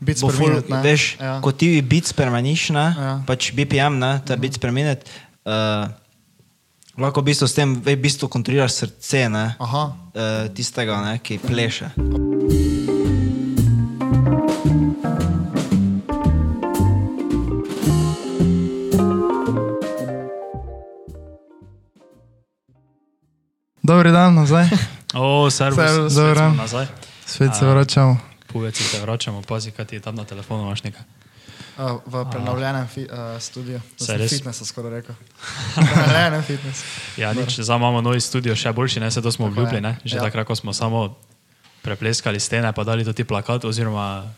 Minute, ne? veš, Ja. ko ti bit spremeniš, ne, Ja. pač BPM, ne, ta bit per minute, uh, lahko v bistvu s tem v bistvu kontroliraš srce, ne, Aha. uh, tistega, ne, ki pleše. Dobri dan, nazaj. O, servus, dobro. smo nazaj. Spet se vračamo. Poveci se vračamo, pazi, kaj ti je tam na telefonu, imaš nekaj. Uh, v prenovljenem fi, uh, studiu. Res? Fitnessa skoraj rekel. Prenovljenem fitnessu. Ja, nič, zdaj imamo novi studio, še boljši, ne, se to smo Tako obljubili, ne. Že Ja. takrat, ko smo samo prepleskali stene, pa dali tudi plakat oziroma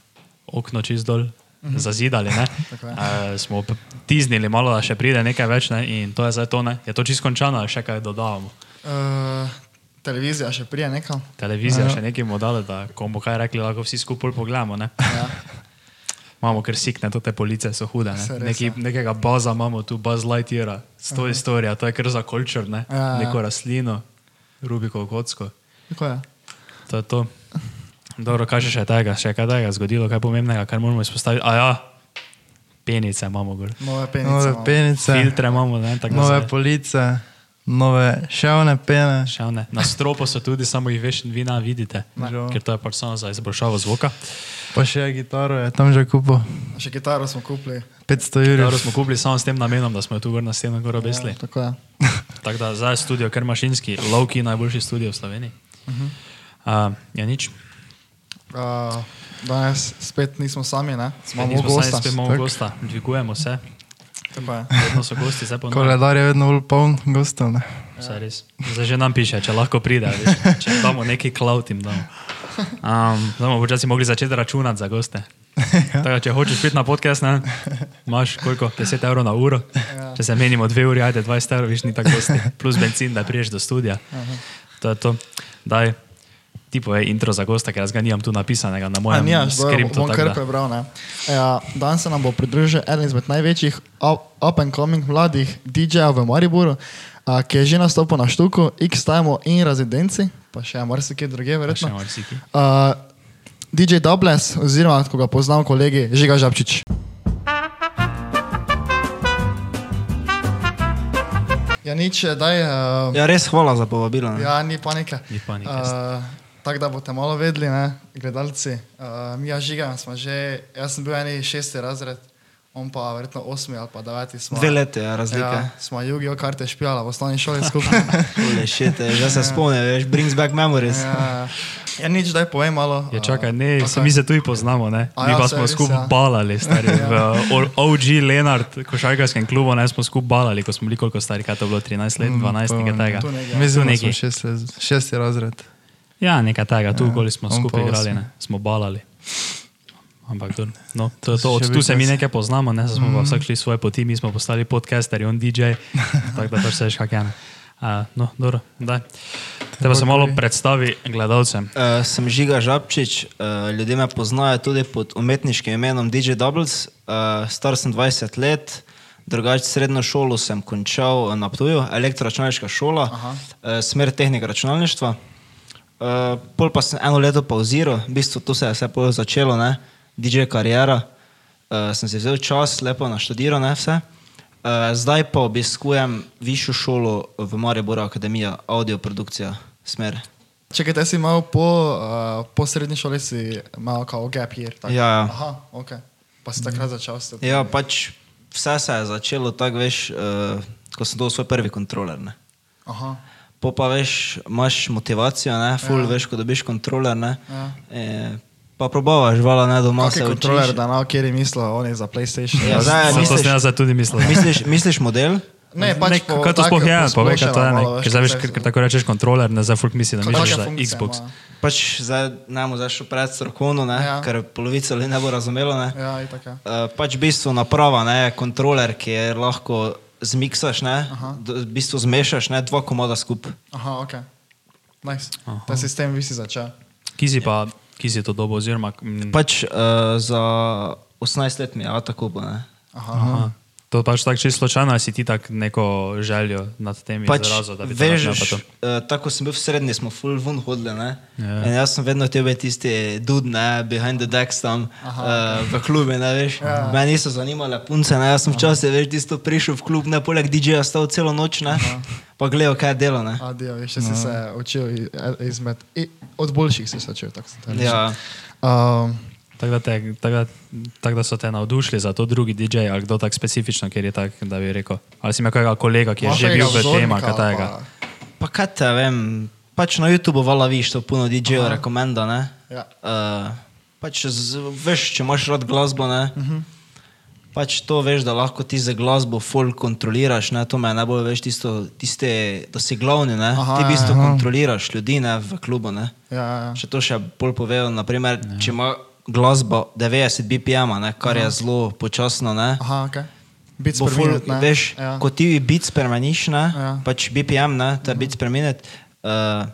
okno čist dol. Zazidali, ne? Tako je. uh, smo tiznili malo, da še pride nekaj več, ne? in to je zdaj to. Ne? Je to čisto končano, še kaj dodajamo? Uh, televizija še prije nekam. Televizija še nekaj modale, da ko bomo kaj rekli, lahko vsi skupaj pogledamo. Ne? Ja. Imamo kar sikne, te police so hude. Ne? Neki, ja. nekega baza imamo tu, Buzz Lightyear, s to istorijo, to je kar za kultur, ne? Ja, ja. neko rastlino, Rubikovo kocko. Je. To je to. Dobro, kaj še je tega, še kaj tega zgodilo, kaj pomembnega, kar moramo izpostaviti. A ja, penice imamo gor. Nove penice. Nove imamo. penice, Filtre imamo, ne, tako da nove police, nove šavne pene. Še ne. Na stropu so tudi, samo jih veš, vi ne vidite, Žal. ker to je pač samo za izboljšavo zvoka. Pa še kitaro je tam že kupil. Še kitaro smo kupili. 500 jurjev. Dobro smo kupili samo s tem namenom, da smo jo tu gor na steno gor obesili. Ja, tako je. Tako da zdaj studio kar mašinski, Loki najboljši studio v Sloveniji. Mhm. Uh, ja, nič. Uh, danes spet nismo sami, ne? Smo Nismo imamo sami, spet imamo gosta, dvigujemo se, Tako je. vedno so gosti, zdaj pa ne. Koledar je vedno bolj poln gostov. ne. Vse res. Zdaj že nam piše, če lahko pride, veš, če damo neki cloud jim damo. Um, zdaj bomo počasi mogli začeti računati za goste. Tako, če hočeš priti na podcast, ne, imaš koliko? 10 evrov na uro. Če se menimo dve uri, ajde 20 evrov, viš ni tako dosti. Plus benzin, da priješ do studia. To je to. Daj, ti povej intro za gosta, ker jaz ga nimam tu napisanega na Ja, mojem dobro, skriptu. bom kar prebral. ne. Ja, danes se nam bo pridružil eden izmed največjih up- and coming mladih DJ-jev v Mariboru, a, ki je že nastopil na štuku, X-Time in rezidenci, pa še marsikje druge, verjetno. Uh, DJ Doubles, oziroma ko ga poznam kolegi, Žiga Žabčič. Ja, nič, daj. Uh, Ja, res hvala za povabilo. ne. Ja, ni panike. Ni panike. Uh, Tako da boste malo vedeli, ne, gledalci. Uh, mi, ja, žiga, smo že, jaz sem bil eni šesti razred, on pa verjetno osmi ali pa deveti. Smo, Dve leti je razlika. Ja, smo Jugijo karte špijala v osnovni šoli skupaj. Ule, shit, eh, že se spomnim, veš, brings back memories. ja, ja, nič, daj povem malo. Ja, uh, čakaj, ne, okay. mi se tu poznamo, ne? A Mi ja, pa smo skupaj ja. balali, stari. V O- OG Lenart, košarkarskem klubu, ne smo skupaj balali, ko smo bili koliko stari, kaj to je bilo, 13 let, 12 nekaj tega. Nekaj. Mislim, da smo šest let- šesti razred. Ja, nekaj tega, tu okoli smo skupaj pa igrali, ne? smo balali. Ampak to, no, to, to, od tu se mi nekaj poznamo, ne? Zdaj smo pa vsak šli svoje poti, mi smo postali podcasterji, on DJ, tako da pač se veš, kak je. ne. Uh, no, dobro, daj. Teba se malo predstavi gledalcem. Uh, sem Žiga Žabčič, uh, ljudje me poznajo tudi pod umetniškim imenom DJ Doubles. Uh, star sem 20 let, drugače srednjo šolo sem končal na Ptuju, elektroračunalniška šola, uh, smer tehnika računalništva. Uh, pol pa sem eno leto pauziral, v bistvu tu se je vse pol začelo, ne? DJ karijera. Uh, sem si vzel čas, lepo naštudiral ne, vse. Uh, zdaj pa obiskujem višjo šolo v Mariboru, Akademija, audio produkcija, smer. Čakaj, te si imel po, uh, po srednji šoli, si imel kao gap year. tako? Ja, ja. Aha, ok. Pa si takrat začel s tem. Ja, pač vse se je začelo tako, veš, uh, ko sem dobil svoj prvi kontroler. Ne. Aha. Po pa veš, imaš motivacijo, ne, full, ja. veš, ko dobiš kontroler, ne. Ja. E, pa probavaš, vala ne doma Kak se je kontroler, učiš. da na kjer je mislil, on je za PlayStation. Ja, zdaj misliš, sem jaz zdaj tudi mislil. misliš, misliš model? Ne, pač ne, po, kaj to sploh je, povej, kaj to je. Ne? Ker zdaj veš, ker, ker tako rečeš kontroler, ne za folk misli, da misliš za Xbox. ima? Pač zdaj ne bomo zdaj šel pred strokovno, ne, Ja. ja. ker polovica ljudi ne bo razumelo. Ne. Ja, itak je. Uh, pač v bistvu naprava, ne, kontroler, ki je lahko zmiksaš, ne, v bistvu zmešaš ne, dva komada skupaj. Aha, ok. Nice. Ta sistem vi si začel. Ki si pa, ki si to dobo, oziroma mm, Pač uh, za 18 let mi je, a tako bo. Ne. Aha. Aha. To pač tako čisto slučajno, si ti tako neko željo nad tem Pač, izrazil, da bi to? uh, tako sem bil v srednji, smo full ven hodili. Ne? Ja. In jaz sem vedno tebe tisti dud, ne, behind the decks tam uh, v klubi, ne veš. Ja. Mene niso zanimale punce, ne, jaz sem včasih, veš, tisto prišel v klub, ne, poleg DJ-ja stal celo noč, ne, pa gledal, kaj je delo, ne. Adijo, veš, če si se učil izmed, od boljših si se učil, tako se to reče. Ja, Um, Tako da, te- tako da, tako da so te navdušili za to drugi DJ ali kdo tako specifično, ker je tak, da bi rekel. Ali si imel kakega kolega, ki je imaš že bil v tem, vzornika kaj tajega. pa- kaj te vem, pač na YouTubu vala viš, to puno DJ-jev rekomenda, ne. Ja. Uh, pač, z, veš, če imaš rad glasbo, ne. Uh -huh. Pač to veš, da lahko ti za glasbo full kontroliraš, ne, to me najbolj veš tisto, tiste, da si glavni, ne, Aha, ti v bistvu aha. kontroliraš ljudi, ne, v klubu, ne. Ja, ja, ja. Še to še bolj povejo, naprimer, če ima glasba 90 BPM, ne, kar je zelo počasno, ne. Aha, ok. Bit spremeniti, ne? veš, ja. ko ti bit spremeniš, ne, Ja. Mhm. pač BPM, ne, ta bit spremeniti, uh,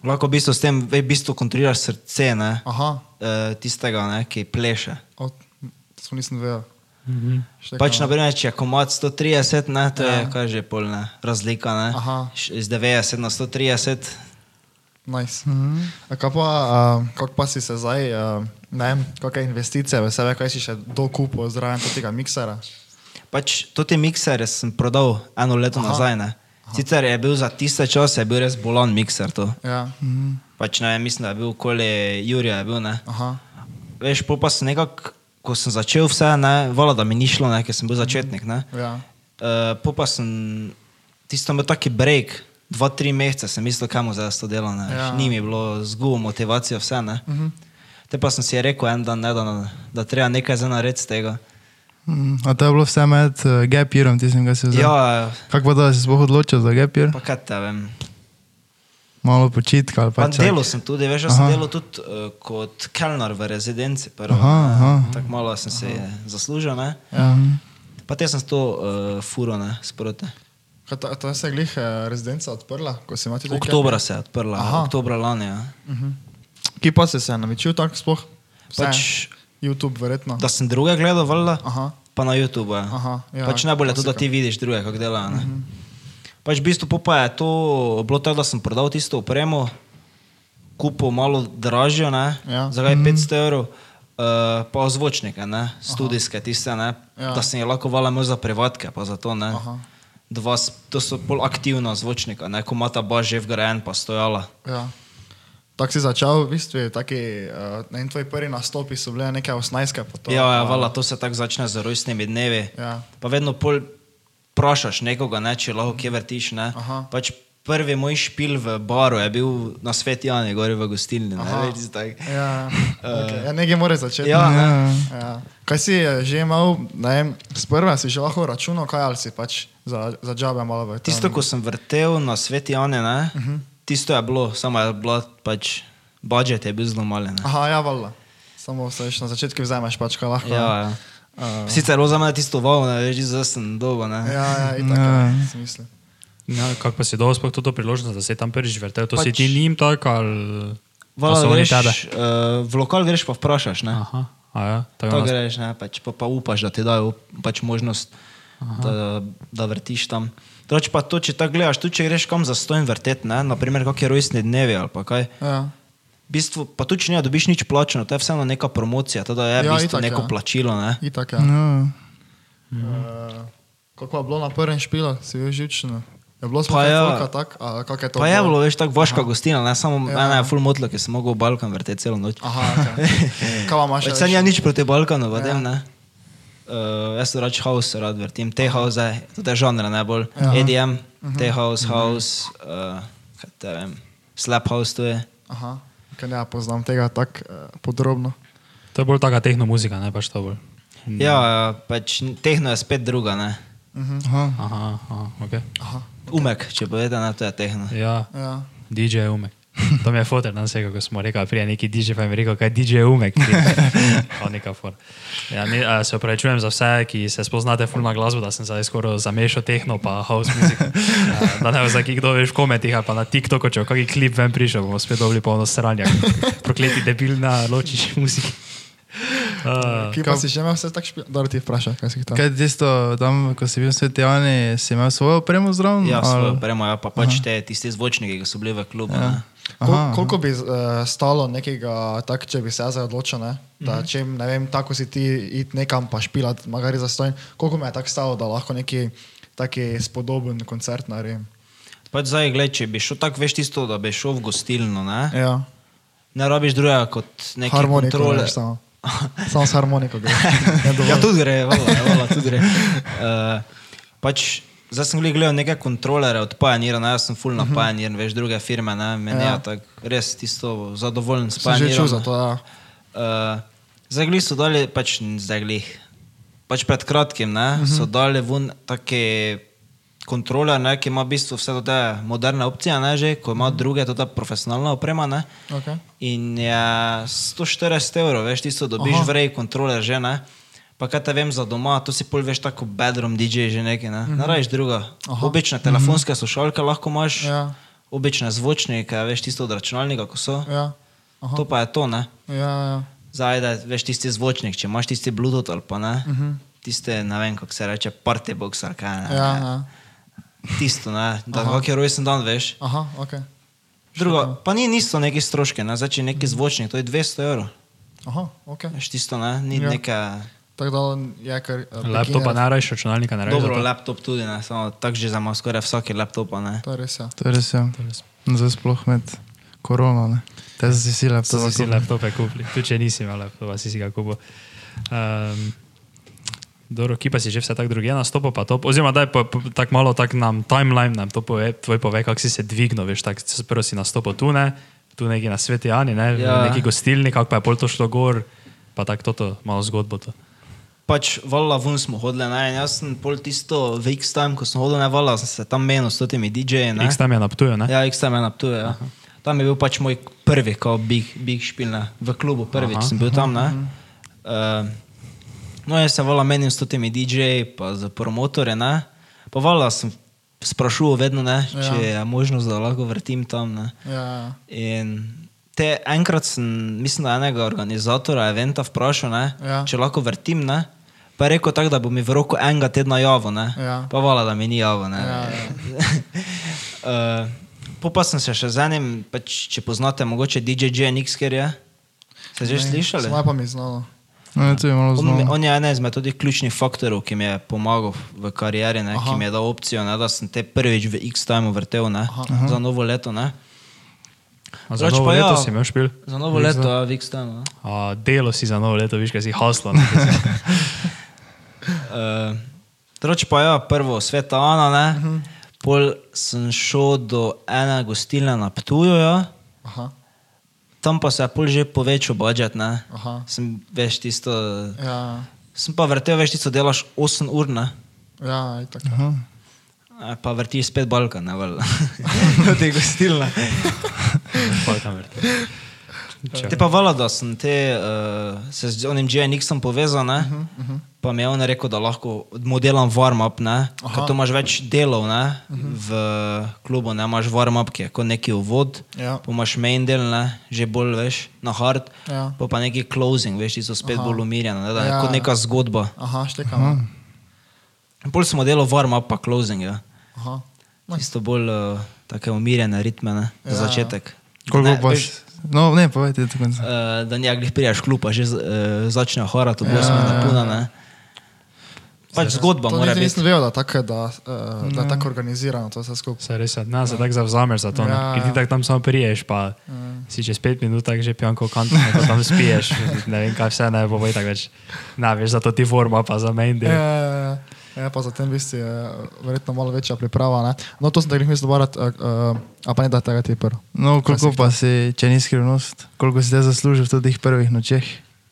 lahko v bistvu s tem v bistvu kontroliraš srce, ne, Aha, uh, tistega, ne, ki pleše. od, to sem nisem vedel. Mhm. Pač, ne? naprimer, če je komad 130, ne, to je Ja. kar že polna razlika, ne, Aha. Iz 90 na 130. Nice. Mm -hmm. Kaj pa, uh, kako pa si se zdaj, uh, ne vem, kakšne investicije v sebe, kaj si še dokupil zraven tega miksera? Pač to te miksere sem prodal eno leto Aha. Nazaj. Ne. Sicer je bil za tiste čase je bil res bolan mikser. To. Ja. Pač, ne, mislim, da je bil okoli Jurija. Je bil, ne. Aha. Veš, pa sem nekako, ko sem začel vse, ne, vala, da mi ni šlo, ne, ker sem bil začetnik. Ne. Ja. Uh, pa sem tisto imel taki break, dva, tri mesece sem mislil, kam zdaj to delam. Ja. Ja. Ni mi bilo zgubo motivacijo, vse. Ne. Uh -huh. Te pa sem si rekel en dan, ne, da, da treba nekaj za narediti z tega. Mm, A to je bilo vse med uh, gap yearom, tistim, kaj si vzel? Ja, Kako pa da si sploh odločil za gap year? pa kaj te vem. Malo počitka ali Pa pa čak- delal sem tudi, veš, jaz sem Aha. delal tudi uh, kot kelner v rezidenci. Prvo, Aha, aha. Tako malo sem se zaslužil, ne. Ja. Pa te sem to uh, furo, ne, sproti. Kaj To, to se je glih eh, rezidenca odprla, ko si imel tudi Oktobra se je odprla, Aha. Aha. oktobra lani. Ja. Ki pa si se namičil tako sploh? Vse? Pač, YouTube verjetno. da sem druge gledal, valjda, Aha. pa na YouTube. Ja. Aha, ja, pač najbolje je to, da ti vidiš druge, kako delajo. Ne. Pač v bistvu pa je to bilo tako, da sem prodal tisto opremo, kupil malo dražjo, ne, Ja. za kaj 500 evrov. Uh, pa ozvočnike, ne, studijske, tiste, ne, Ja. da sem jih lahko vala imel za privatke, pa za to, ne. Aha. Dva, s- to so bolj aktivna zvočnika, ne, ko ima ta baš že vgrajen, pa stojala. Ja. Tako si začel, v bistvu, taki, uh, ne, tvoji prvi nastopi so bile 18. Pa to, Ja, ja, pa- vala, to se tako začne z rojstnimi dnevi. Ja. Pa vedno pol vprašaš nekoga, ne, če lahko kje vrtiš. Ne. Aha. Pač prvi moj špil v baru je bil na svet Jani, gori v gostilni. Ne, veš, tak. Ja, okay. ja nekaj mora začeti. Ja, ne. Ja. Kaj si eh, že imel, ne vem, sprva si že lahko računal, kaj ali si pač za, za džabe malo v tem? Tisto, ko sem vrtel na svet Jani, ne, uh Mhm. -huh. tisto je bilo, samo je bilo pač, budžet je bil zelo malen. Aha, ja, valjda. Samo se veš na začetku vzameš pač, kaj lahko. Ja, ja. Uh, Sicer je bilo za mene tisto val, ne veš, zdaj sem dolgo. Ne. ja, ja, itak, Ja. ja. si mislim. Ja, kako pa si dobil sploh to priložnost, da si tam prvič vrtel? To pač, si ti njim tako ali pa Vala, so oni tebe? uh, v lokal greš pa vprašaš. Ne. Aha, ja, tako To nas- greš, ne, pač, pa, pa upaš, da ti dajo pač možnost, da, da vrtiš tam. Drugač pa to, če tako gledaš, tudi če greš kam za stojn vrtet, ne, naprimer kakšne rojstne dnevi ali pa kaj. Ja. V bistvu, pa tudi če ne dobiš nič plačano, to je vseeno neka promocija, to da je Ja, v bistvu itak, neko ja. plačilo. Ne. Itak, ja. Ja. Uh, kako je bilo na prvem špilu, si bil živčen? Je bilo Pa sploh ja. ja. tak, a kak je to? Pa je bilo, veš, tako vaška gostina, ne samo Ja. ja. ena je full motla, ki sem mogel v Balkan vrteti celo noč. Aha, okay. kaj imaš? Pač sem ja nič proti Balkanu, Ja. vedem, ne. Uh, jaz se rač house rad vrtim, te house, tudi žanre najbolj. Ja. Ja. EDM, te house, house, uh, kaj te vem, slap house to je. Aha, ker ne ja, poznam tega tako uh, podrobno. To je bolj taka tehno muzika, ne pač to bolj. Ja, ja, pač tehno je spet druga, ne. Aha. Aha, aha, ok. Aha, Umek, če povete, ne, to je tehno. Ja, ja. DJ je umek. To mi je fotor danes rekel, ko smo rekli, prije neki DJ, pa mi je rekel, kaj DJ je umek. Ja, ne, a, se opravičujem za vse, ki se spoznate fulna glasbo, da sem zdaj skoraj zamešal tehno pa house muziko. Ja, da ne vem, kdo veš v komentih ali pa na TikToku, če v kakšen klip ven prišel, bomo spet dobili polno sranja. Prokleti debil na ločiš muziki. Uh, Ki pa si že imel vse tako špil? Dobro ti vprašaj, kaj si hotel. Kaj je tisto, tam, ko si bil v Sveti Jani, si imel svojo opremo zraven? Ja, ali- svojo opremo, ja, pa pač te tisti zvočniki, ki so bili v klubu. Ja. Kol, koliko bi uh, stalo nekega, tak, če bi se jaz zdaj odločil, ne? da Mhm. če ne vem, tako si ti id nekam pa špilat, magari za stojn, koliko mi je tako stalo, da lahko neki taki spodoben koncert naredim. Pač zdaj, gled, če bi šel tako, veš tisto, da bi šel v gostilno, ne, Ja, ne rabiš drugega kot neki harmoniko, kontrole. veš, samo. samo s harmoniko gre. Je. Ja, tudi gre, vala, vala, tudi gre. Uh, pač, zdaj sem gledal neke kontrolere od Pioneera, ne, jaz sem full na Pioneer, veš, druge firme, ne, meni Ja. ja. tako res tisto zadovoljen s Sem že Pioneerom. čul za to, ja. Uh, zdaj glih so dali, pač zdaj glih, pač pred kratkim, ne, uh -huh. so dali ven take kontrole, ne, ki ima v bistvu vse te moderne opcije, ne, že, ko ima druge, to ta profesionalna oprema, ne. Okay. In je 140 evrov, veš, tisto dobiš Aha. v reji kontroler že, ne. Pa kaj te vem za doma, to si pol veš tako bedroom DJ že nekaj, ne. Ne rajiš druga. Aha. Obične telefonske slušalke lahko imaš, Ja. obične zvočnike, veš, tisto od računalnika, ko so. Ja. Aha. To pa je to, ne. Ja, ja. Zdaj, da veš tisti zvočnik, če imaš tisti Bluetooth ali pa ne, Mhm. -huh. tiste, ne vem, kako se reče, party box ali kaj, ne. ja, ja. Tisto, ne, da kak je rojsten dan, veš. Aha, ok. Drugo, pa ni, niso neki stroški, ne, je neki zvočnik, to je 200 evrov. Aha, ok. Veš tisto, ne, ni Ja. neka... Tako da je kar. laptopa beginner. ne rajiš, računalnika ne rajiš. Dobro, laptop tudi, ne, samo tako že za skoraj vsaki laptop, ne. To je res, ja. To je res, ja. Zdaj sploh med korono, ne. Te si si To laptop. si si laptope kupili, tudi če nisi imel laptopa, si si ga kupil. Um, Dobro, ki pa si že vse tako druge nastopil, pa to, oziroma daj pa, pa tako malo tak nam timeline, nam to pove, tvoj pove, kako si se dvignil, veš, tako prvo si nastopil tu, ne, tu neki na Sveti Ani, ne, Ja. ja. neki gostilni, kako pa je pol to šlo gor, pa tako toto, malo zgodbo to. Pač vala ven smo hodili, ne, jaz sem pol tisto v X-Time, ko sem hodil, ne, vala sem se tam menil s temi DJ-ji, ne. X tam je na Ptuju, ne? Ja, X-Time je na Ptuju, ja. Tam je bil pač moj prvi, kao big, big špil, ne, v klubu prvič Aha. sem bil tam, ne. Uh, no, jaz se vala menim s temi DJ-ji, pa z promotorje, ne. Pa vala sem sprašuval vedno, ne, Ja. če je možnost, da lahko vrtim tam, ne. Ja, ja. In te enkrat sem, mislim, da enega organizatora eventa vprašal, ne, Ja. če lahko vrtim, ne. Pa je rekel tako, da bo mi v roku enega tedna javo, ne. Ja. Pa vala, da mi ni javo, ne. Ja, uh, po pa sem se še z enim, pač, če poznate, mogoče DJ JNX, ker je. Ste že slišali? Svoje pa mi znalo. No, malo On, on je eden izmed tudi ključnih faktorov, ki mi je pomagal v karieri, ne, ki Aha. mi je dal opcijo, ne, da sem te prvič v X-Time vrtel ne, za novo leto. Ne. A za Drugače novo pa leto ja. si imel špil? Za novo leto ja, v X-Time. ne. A, delo si za novo leto, viš, kaj si haslo. ne. Uh, Drugače pa ja, prvo sveta Ana, ne. Uh Mhm. -huh. Pol sem šel do ene gostilne na Ptuju, ja. Aha. Tam pa se je pol že povečal budžet, ne. Aha. Sem veš tisto, Ja, sem pa vrtel, veš tisto delaš 8 ur, ne. ja. Aha. A, Pa vrtiš spet Balkan, ne valjda. Do te gostilne. Pa tam vrti. Te pa vala, da sem te, uh, se z onim GNX-om povezal, ne? Uh -huh. pa mi je on rekel, da lahko modelam warm-up, ne? ker to imaš več delov ne? Uh -huh. v klubu, ne imaš warm-up, ki je kot neki uvod, Ja. pa imaš main del, ne? že bolj veš, na hard, Ja. pa pa neki closing, veš, ti so spet Aha. bolj umirjeni, ne? da je Ja, kot ja. neka zgodba. Aha, štekam. In Pol smo delali warm-up pa closing, ja. Aha. Tisto bolj uh, take umirjene ritme, ne? za Ja, ja. začetek. Koliko Ne, pa veš? No, ne, povejte do konca. uh, da nijak priješ klupa, že uh, začne horati, to bo smo napunane. Pač zgodba To mora biti. nisem vedel, da, tako, je, da, uh, da je tako organizirano to vse skupaj. Se res, ne, se tako zavzameš za to. Ja, Ja, Ker ti ja. tako tam samo priješ, pa si čez pet minut tako že pijanko kant, pa tam spiješ, ne vem kaj vse, ne bo voj tako več. Ne, veš, zato ti forma pa za main Ja, ja, ja. Ja, pa za tem bistvu je verjetno malo večja priprava. Ne? No, to sem tako mislil, barat, uh, uh, a pa ne da tega ti prvo. No, koliko pa si, če ni skrivnost, koliko si te zaslužil v teh prvih nočeh?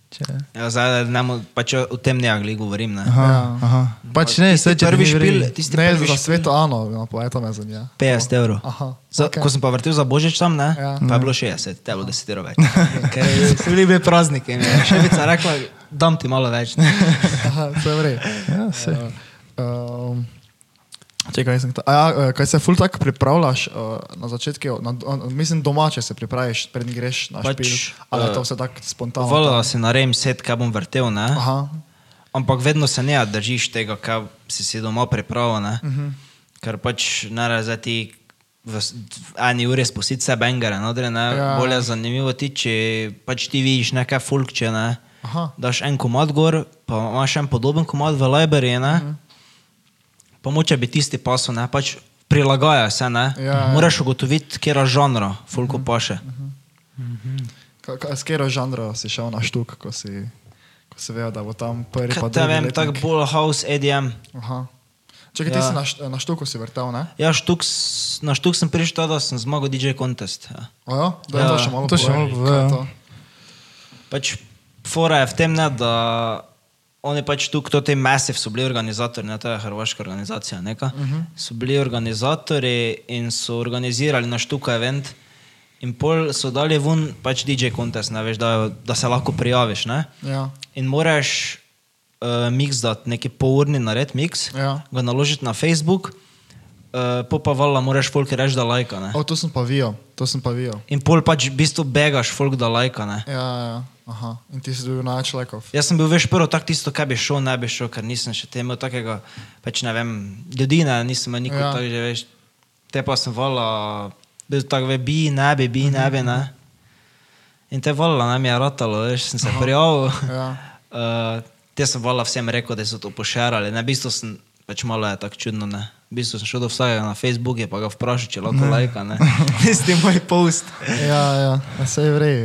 Če... Ja, zdaj, ne, mo- pač o tem ne agli govorim. Ne. Aha, Ja. aha. Pač ne, Tisti vse če prvi prvi špil, tisti Ne, prvi za sveto Ano, no, pa je to me zanima. 50 evrov. Aha, Za, okej. Ko sem pa vrtel za Božič tam, ne, Ja. pa je bilo 60, te je bilo 10 evrov več. Ker so bili bili prazniki. je Šefica rekla, dam ti malo več. ne. Aha, to je vrej. Ja, se. Um, Čekaj, sem, a ja, eh, kaj se ful tak pripravljaš uh, na začetku, na, mislim domače se pripraviš, predn greš na Pač, špil, ali je to vse tako spontano? Volila si narejem set, kaj bom vrtel, ne? Aha, Ampak vedno se ne držiš tega, kaj si si doma pripravil. Uh Mhm. -huh. Ker pač ne razi ti v, eni uri spustiti vse bengare, no, ne? Ja. Bolje zanimivo ti, če pač ti vidiš nekaj folk, če ne. Aha. Daš en komad gor, pa imaš en podoben komad v library, ne. Uh Mhm. -huh. Pa moče bi tisti paso, ne, pač prilagaja se, ne. Ja, ja. Moraš ugotoviti, kera žanra folko paše. Ka- ka- s katero žanro si šel na štuk, ko si, ko si vedel, da bo tam prvi pa Kaj te drugi vem, letnik? tako bolj house EDM. Aha. Čakaj, ti Ja. si na, št- na štuku si vrtel, ne? Ja, štuk, na štuk sem prišel, da sem zmagal DJ contest. Ja. Ojo, da je Ja, to še malo to še malo povej, je ja. Pač fora je v tem, ne, da oni pač tu, to te Massive so bili organizatori, ne, to je hrvaška organizacija, neka, uh -huh. so bili organizatori in so organizirali na štuka event. In pol so dali ven pač DJ contest, ne, veš, da, da se lahko prijaviš. Ne? Ja. In moraš uh, mix dati, neki polurni nared mix, Ja. ga naložiti na Facebook, uh, po pa vala moraš folk reči, da lajka. Ne? O, to sem pa videl, to sem pa videl. In pol pač v bistvu begaš folk, da lajka. Ne? Ja, ja, aha. In ti si dobil največ lajkov. Jaz sem bil veš prvo tak tisto, kaj bi šel, ne bi šel, ker nisem še te imel takega, pač ne vem, ljudi ne, nisem imel nikoli Ja. ja. tako, že veš. Te pa sem vala, bil tako, ve, bi, ne bi, bi, ne bi, ne. In te vala nam je ratalo, veš, sem se prijavil. Ja. Uh, te sem vala vsem rekel, da so to pošerali, ne, v bistvu sem, pač malo je tako čudno, ne. V bistvu sem šel do vsakega na Facebook, pa ga vprašal, če lahko lajka, ne. Tisti moj post. Ja, ja, vse je vrej.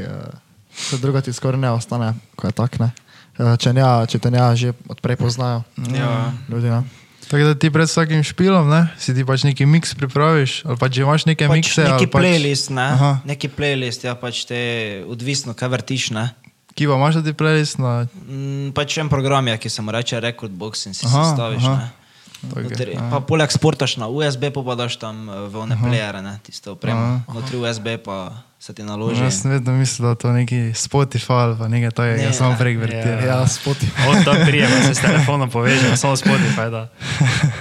Se druga ti skoraj ne ostane, ko je tak, ne. Eh, Če, ne, če te ne že odprej poznajo Ja. ljudi, ne. Tako da ti pred vsakim špilom, ne, si ti pač neki miks pripraviš, ali pa če imaš neke Pač mikse. neki ali pač, playlist, ne? Aha. Neki playlist, ja, pač te odvisno, kaj vrtiš, ne? Ki pa imaš ti playlist na... Mm, pač en program je, ki se mu reče Recordbox in si Aha, sestaviš, aha. ne? Notri, aha. pa poleg sportaš na USB, pa pa daš tam eh, v one playere, ne, tisto opremo. Notri USB pa se ti naloži. Jaz sem vedno mislil, da je to neki Spotify ali pa nekaj takega, Ne, jaz samo ja. prek vrtim. Ja, spoti. On tam prije, pa se s telefonom poveže, pa samo Spotify. Da.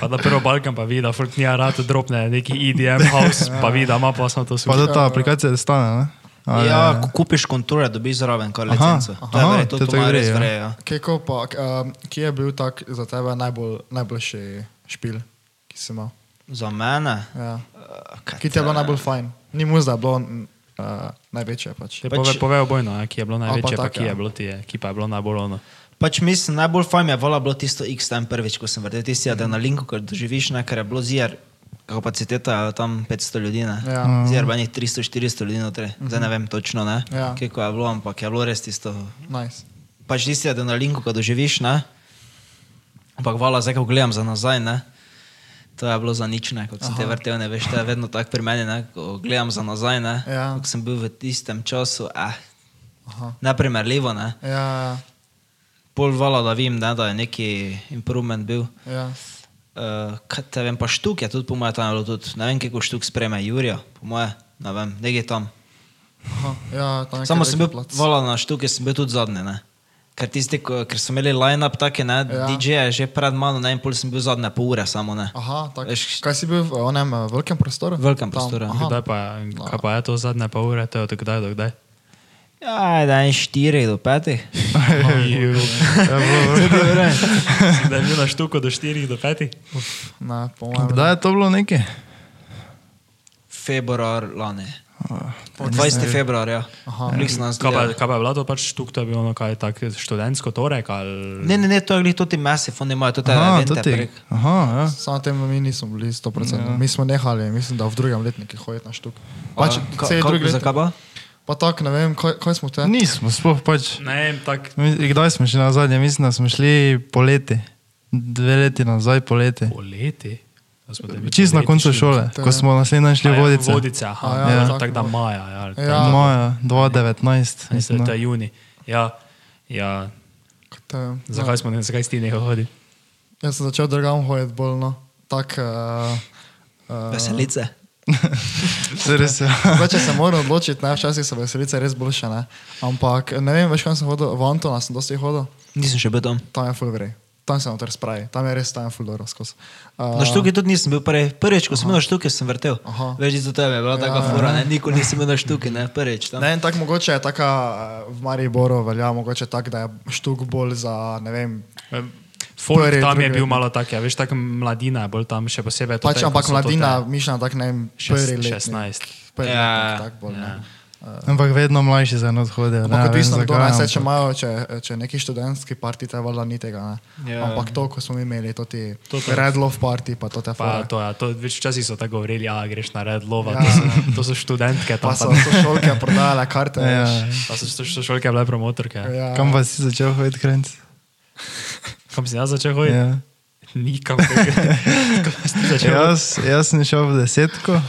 Pa da prvo Balkan pa vidi, da folk nija rad dropne neki EDM house, pa vidi, da ima pa samo to Pa svoje. da ta aplikacija stane, ne? Ali- Ja, ko kupiš kontrole, dobiš zraven kar Aha, licenco. To je aha, vrej, to, to to, ima gre, res ja. vrej, ja. Keko pa, um, kje je bil tak za tebe najbolj, najboljši špil, ki si imel? Za mene. Ja. eh, kaj Ki ti je bilo najbolj fajn? Ni mu zdaj bilo uh, največje pač. Te Pač- pove, pove obojno, ja, ki je bilo pa največje, pa tak, ki ja. je bilo ti, je, ki pa je bilo najbolj ono. Pač mislim, najbolj fajn je bilo tisto X-Time prvič, ko sem vrtel tisti adrenalin, ko doživiš, ne, ker je bilo zir, kapaciteta je tam 500 ljudi, ne. Ja. Zir pa njih 300-400 ljudi notri, zdaj ne vem točno, ne, Ja. kako je bilo, ampak je bilo res tisto, Nice. pač tisti adrenalin, ko doživiš, ne. Ampak vala, zdaj ko gledam za nazaj, ne. To je bilo za nič, ne, kot sem te vrtel, ne veš, to je vedno tako pri meni, ne, ko gledam za nazaj, ne, Ja. ko sem bil v tistem času, eh, Aha. neprimerljivo, ne. Ja, Pol vala, da vem, ne, da je neki improvement bil. ja. Uh, kaj te vem, pa štuk je tudi, po mojem, tam bilo tudi, ne vem, kako štuk spreme Jurija, po mojem, ne vem, nekje tam. Aha. ja tam Samo sem bil, vala na štuke sem bil tudi zadnji, ne. Ker tisti, ko, ker so imeli line-up take, ne, Ja. ja. DJ je že pred mano, ne, in pol sem bil zadnje pol ure samo, ne. Aha, tak. Veš- Kaj si bil v onem uh, velikem prostoru? Velikem Tam, prostoru, ja. aha. Kdaj pa, kaj pa je to zadnje pa ure, to je od kdaj do kdaj? Ja, da je 4 do 5. Ja, bilo- Da je bil na štuku do 4 do 5? Ne, po mojem. Kdaj je to bilo nekaj? Februar lani. 20. februar, ja. Aha. Nas Kaj pa, kaj je bilo to pač štuk, to je bilo kaj tak študentsko torek ali... Ne, ne, ne, to je glih tudi Massive, oni imajo tudi Aha, to prek. Aha, ja. Samo tem mi nismo bili 100%. Ja. Ja. Mi smo nehali, mislim, da v drugem letniku hoditi na štuk. Pač, Ka- vse je ka- drugi letnik. Zakaj pa? Pa tako, ne vem, kaj, kaj smo te? Nismo, sploh pač. Ne, vem, tak, Mi- Kdaj smo šli nazaj? Mislim, da smo šli poleti. Dve leti nazaj poleti. poleti. Da te Čist na koncu šole, To ko je- smo naslednji šli v ja, vodice. Vodice, aha, A ja, ja, tako tako da malo. maja. Ja, ali Ja. Maja 2019. Mislim, da da. je juni. Ja, ja. Te, Zakaj smo ne, zakaj si ti nehal hoditi? Jaz sem začel drugam hoditi bolj, no. Tak, uh, uh, Veselice. Se res je. Zdaj, če se moram odločiti, ne, včasih so veselice res boljše, ne. Ampak ne vem, veš, kam sem hodil, v Antona sem dosti hodil, Nisem še bil tam. tam je full vrej. Tam se noter spravi, tam je res tam fuldoro skozi. Uh, Na štuki tudi nisem bil prvi. Prvič, ko sem bil na štuki, sem vrtel. Aha. Veš, za tebe je bila taka fura, ne? nikoli nisem bil na štuki, ne? prvič. Tam. Ne, in tako mogoče je taka, eh, v Mariboru velja mogoče tako, da je štuk bolj za, ne vem, Folk Prvi, tam je drugi. bil malo tak, ja, veš, tako mladina je bolj tam še posebej. pač ampak mladina, mišljena tako, ne vem, šest- prvi let. 16. Prvi Ja. letnik, tako bolj, ne. Ampak vedno mlajši za eno odhodijo. Odvisno, ne, se, če imajo, če, če neki študentski parti, te valjda ni tega, ne. Ja. Ampak to, ko smo mi imeli, to ti To- to- Red Love party, pa to te Pa fore. to, ja, to več včasih so tako govorili, ja, greš na red lova, Ja. to, so, to so študentke tam. Pa so Pa, sošolke prodajale karte, Ja. veš. pa so so šolke bile promotorke. Ja. Ja. Kam pa si začel hoditi, Krenc? Kam si jaz začel hoditi? Ja. Nikam. Jaz, jaz sem šel v desetko.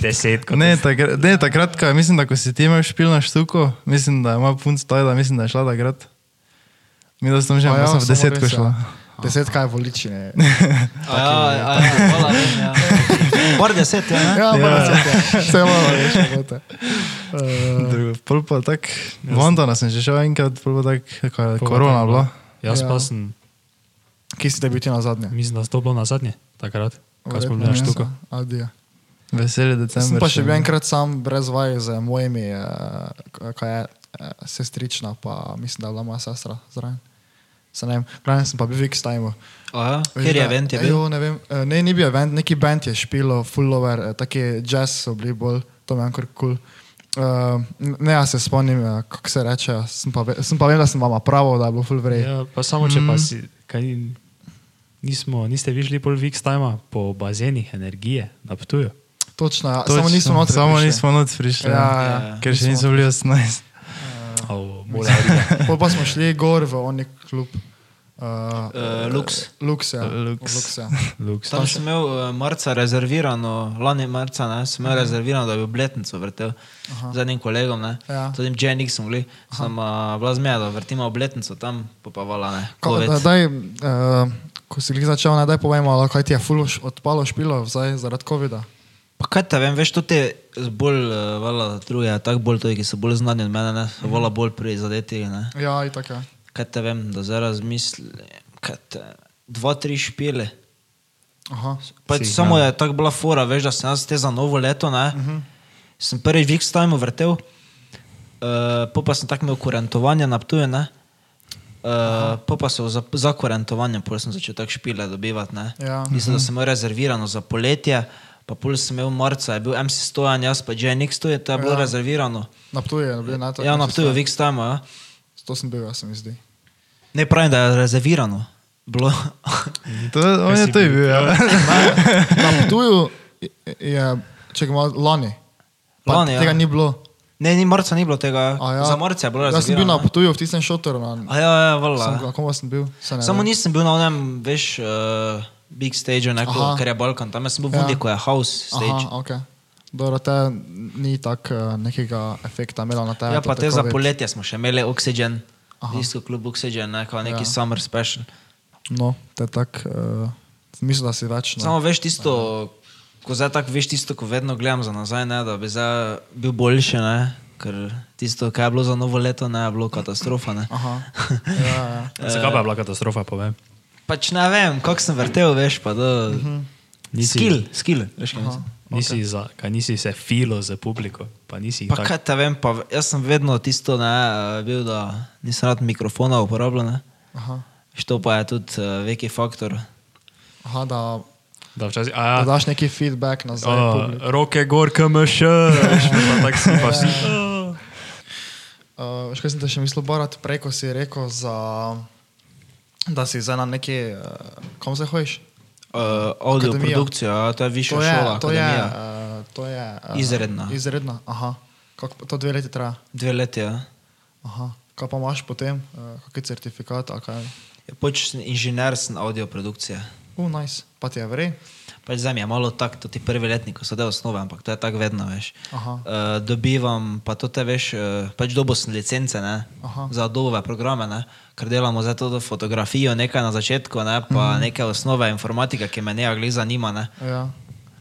Desetko. Ne, takrat, ne, takrat ko, mislim, da ko si ti imel špil na štuku, mislim, da ima punc tajda, mislim, da je šla takrat. Mi da sem že, Pa pa sem v desetko ja. šla. Desetka je voličine. A ja, a ja, ja. Bar deset, ja, ne? Ja, pa Ja. deset, ja. Vse malo, veš, bote. Uh, Drugo, Pol pa tak, v Londonu sem že šel enkrat, pol pa tak, kaj je korona bila. Jaz Ja. pa sem, Kje si te bil ti na zadnje? mislim, da sto bilo na zadnje, takrat, ko smo bili na štuku. Adija. Veseli Sem decembr. pa še bil enkrat sam brez vaj z mojimi, uh, kaj je uh, sestrična, pa mislim, da je bila moja sestra zraven. Se ne vem, glavno sem pa bil v X-Timeu. A ja, kjer je event je bil? Jo, ne, vem, eh, ne, ni bil event, neki band je špilo, fullover, eh, taki jazz so bili bolj, to me je kar kul. Cool. Uh, ne, jaz se spomnim, eh, kako se reče, sem pa, ve, sem pa vem, da sem vama pravo, da je bilo full vrej. Ja, pa samo če pa si, kaj, nismo, niste vi šli pol Vix Time po bazenih energije na Ptuju. Točno, ja, Točno, samo nismo noter Samo prišli. nismo noč prišli. Ja, Ja, ja. Ker še nismo bili 18. Oh, bolj arija. Pol pa smo šli gor v oni klub. Uh, Eh, Lux. Lux, ja. Lux. Lux, ja. Lux. Tam sem imel uh, marca rezervirano, lani marca, ne, sem imel rezervirano, da bi obletnico vrtel z enim kolegom, ne. Ja. Tudi Jen X smo bili, sem uh, bila zmeja, da vrtimo obletnico tam, pa pa vala, ne. Ko, da, daj, uh, ko si glih začel, ne, daj povejmo, ali kaj ti je full š- odpalo špilo zdaj zaradi COVID-a. Pa kaj te vem, veš, to te bolj, uh, vala druge, tako bolj tudi, ki so bolj znani od mene, ne, so vala bolj prizadeti, ne. Ja, in tako je. Kaj te vem, da zdaj razmisli, kaj te, dva, tri špile. Aha. Si jih samo imel. je tako bila fora, veš, da sem jaz te za novo leto, ne. Uh -huh. Sem prvi Vix time vrtel, uh, po pa sem tako imel kurentovanje na Ptuju, ne. Uh, po pa so za, za kurentovanje, pol sem začel tako špile dobivati, ne. Ja. Mislim, da sem imel rezervirano za poletje, pa pol sem imel marca, je bil MC Stojan, jaz pa JNX, to je, to je bilo Ja. rezervirano. Na Ptuju je bil na to. Ja, na Ptuju Vix time, ja. To sem bil, jaz se mi zdi. Ne pravim, da je rezervirano. Bilo. To, on je to je bil? bil, ja. Na Ptuju je, če ga ima lani. Lani, ja. Tega ni bilo. Ne, ni marca ni bilo tega. A Ja. Za marca je bilo Jaz sem bil na. Ptuju v tistem šotoru. Na, A ja, ja, vala. sem, kako sem bil? Se ne Samo nisem bil na onem, veš, uh, big stage, neko, Aha. ker je Balkan, tam sem bil v Ja. Vundi, ko je house stage. Aha, ok. Dobro, te ni tak uh, nekega efekta imela na tebe. Ja, pa te za poletje smo še imeli Oxygen, disko klub Oxygen, neko, neki Ja. summer special. No, te tak, uh, mislim, da si več. No. Samo veš tisto, ko zdaj tako veš tisto, ko vedno gledam za nazaj, ne, da bi zdaj bil boljši, ne, ker tisto, kaj je bilo za novo leto, ne, je bilo katastrofa, ne. Aha. Ja, ja. Zakaj pa je bila katastrofa, povem? Pač ne vem, kako sem vrtel, veš, pa to... Nisi- Skill, skill, veš, kaj mislim. Nisi, okay. za, kaj nisi se filo za publiko, pa nisi Pa tak- kaj te vem, pa jaz sem vedno tisto, ne, eh, bil, da nisem rad mikrofona. Aha. Što pa je tudi uh, veki faktor. Aha, da, Da, včasih, a, da ja, daš neki feedback nazaj. o, publiki. roke gor, KMŠ, pa tako si pa vsi. Uh, veš, kaj sem te še mislil, Borat, prej, ko si rekel, za, da si zdaj na neki, uh, kom se hojiš? Uh, audio Akademija. produkcija, to je višja To je, šola, to je, akademija. uh, to je uh, Izredna. Izredna, aha. Kako pa to dve leti traja? Dve leti, ja. Aha. Kaj pa imaš potem, uh, kakšen certifikat? Ja, Pač sem inženir sem audio produkcije. Uh, nice. Pa ti je vrej? Pač zdaj je malo tako, to ti prvi letnik, ko so del osnove, ampak to je tako vedno, veš. Aha. Uh, dobivam, pa to te veš, uh, pač dobo sem licence, ne, Aha. za Adobe programe, ne, ker delamo zdaj to fotografijo, nekaj na začetku, ne, pa mm. neke osnove informatike, ki me ne agli zanima, ne. Ja.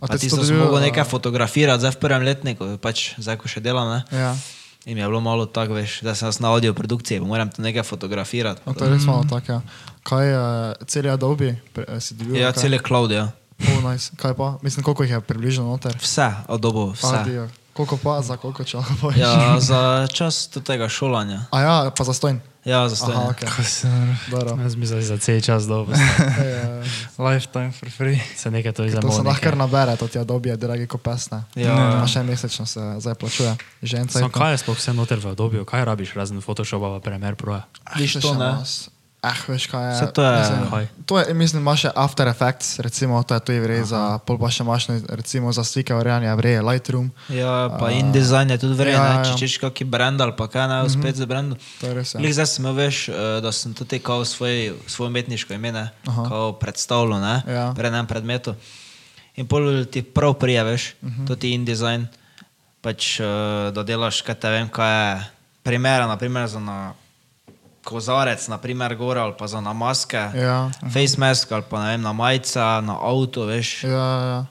A te si mogel uh, nekaj fotografirati zdaj v prvem letniku, pač zdaj, ko še delam, ne. Ja. In je bilo malo tako, veš, da sem na audio produkciji, moram tu nekaj fotografirati. No, to je res malo tako. Ja. Kaj je cel Adobe, eh, si dobil? Ja, cel cloud, ja. Oh, nice. Kaj pa? Mislim, koliko jih je približno noter? Vse, Adobe, vse. Adijo. Koliko pa, za koliko lahko poveš? Ja, za čas tega šolanja. A ja, pa za stojn. Ja, za stojanje. Aha, ok. Ko se noro. Dobro. Jaz mislim, za cel čas dobro. Ej, eh, Lifetime for free. Se nekaj to To se lahko kar nabere, to ti Adobe je dragi kot pesne. Ja. Pa še mesečno se zdaj plačuje. Žence. Sam kaj je sploh vse noter v obdobju, kaj rabiš razen Photoshopa, pa Premiere Pro? Viš to, ne? Ah, veš kaj je. To je- Mislim, to je, mislim, imaš še After Effects, recimo, to je tu vrej za, pol pa še imaš, ne, recimo, za slike urejanja vrej Lightroom. Ja, pa in dizajn je tudi vreden, Ja, ja, če češ kakšen brand ali pa kaj naj uspet za brand. To je res, ja. Glih zdaj sem veš, eh, da sem tudi kao svoj, svoje umetniško ime, ne, Aha. kao predstavljal, ne, Ja. pred enem predmetu. In pol ti prav prije, veš, uh Mhm. -huh. to ti in dizajn, pač eh, da delaš, kaj te vem, kaj je primera, naprimer za na kozarec, naprimer gor ali pa za na maske, Ja. face mask ali pa vem, na majica, na avto, veš. Ja, ja.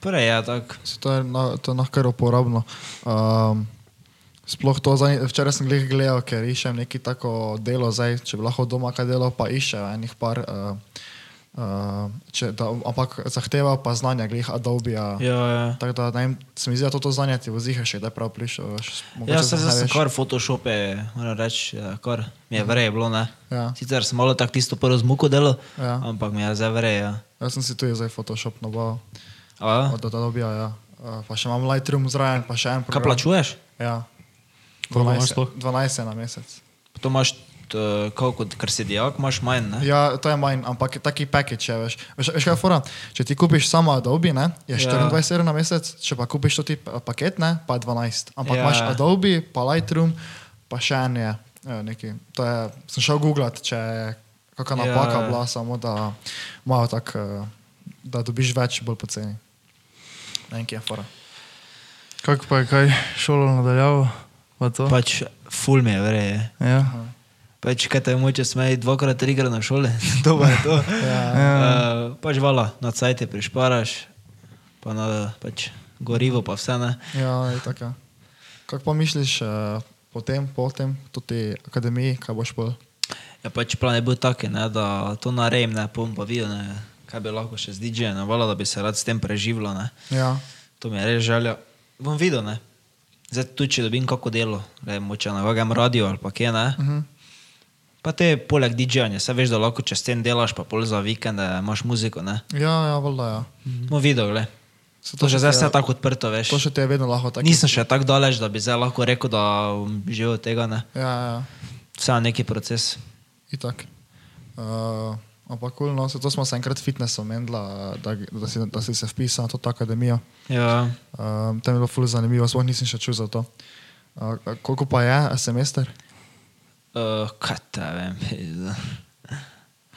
Prej je tako. To je, no, to je noh kar uporabno. Um, sploh to, zadnji- včeraj sem glih gledal, ker iščem neki tako delo, zdaj, če bi lahko doma kaj delal, pa iščem enih par. Uh, Uh, če, da, ampak zahteva pa znanja, glih Adobe. Ja. Ja, ja. Tako da, vem, se mi zdi, da to, to znanje ti vozihe še, da je prav mogoče Ja, se zdaj kar Photoshope, moram reči, ja, kar mi je verje bilo, ne. Ja. Sicer sem malo tako tisto prvo zmuko delal, Ja. ampak mi je zdaj verje, ja. Jaz sem si tu zdaj Photoshop nabavil ja? od Adobe. Ja. Pa še imam Lightroom zraven, pa še en Kaj program. plačuješ? Ja. Koliko imaš 12, sploh? 12 je na mesec. To imaš, t- kako kot ker si dijak, imaš manj, ne? Ja, to je manj, ampak je taki package, je, veš. Veš, veš kaj je fora? Če ti kupiš samo Adobe, ne, je Ja. 24 evrov na mesec, če pa kupiš to ti pa- paket, ne, pa je 12. Ampak Ja. imaš Adobe, pa Lightroom, pa še en je, je neki. To je, sem šel googlat, če je kakšna Ja, napaka ja. bila, samo da malo tak, eh, da dobiš več, bolj poceni. Ne vem, kje je fora. Kako pa je kaj šolo nadaljavo? Pa to? Pač ful mi je verje. Ja. Pač kaj te moče smeji dvakrat, trikrat na šole, to je to. Ja. Uh, pač vala, na cajt prišparaš, pa na pač gorivo pa vse, ne. Ja, je tako. Kako pa misliš uh, potem, potem, tudi akademiji, kaj boš pol? Ja, pač plan je bil tak, ne, da to narejem, ne, pom pa videl, ne, kaj bi lahko še z DJ-jem, vala, da bi se rad s tem preživljal, ne. Ja. To mi je res želja. Bom videl, ne. Zdaj tudi, če dobim kako delo, ne, moče na kakšnem radiju ali pa kje, ne. Uh -huh. Pa te poleg DJ-ja, se veš, da lahko čez ten delaš, pa pol za vikende imaš muziko, ne. Ja, ja, valjda, ja. Bom videl, gled. Se To že še zdaj vse tako odprto, veš. To še ti je vedno lahko tako. Nisem še tako daleč, da bi zdaj lahko rekel, da živel od tega, ne. Ja, ja, Vse je neki proces. itak. Uh, ampak kul, no, se to smo se enkrat fitnessom menila, da, da, si, da si se vpisal na to akademijo. Ja, Um, tam je bilo ful zanimivo, sploh nisem še čul za to. Uh, koliko pa je semester? Uh, kaj te vem.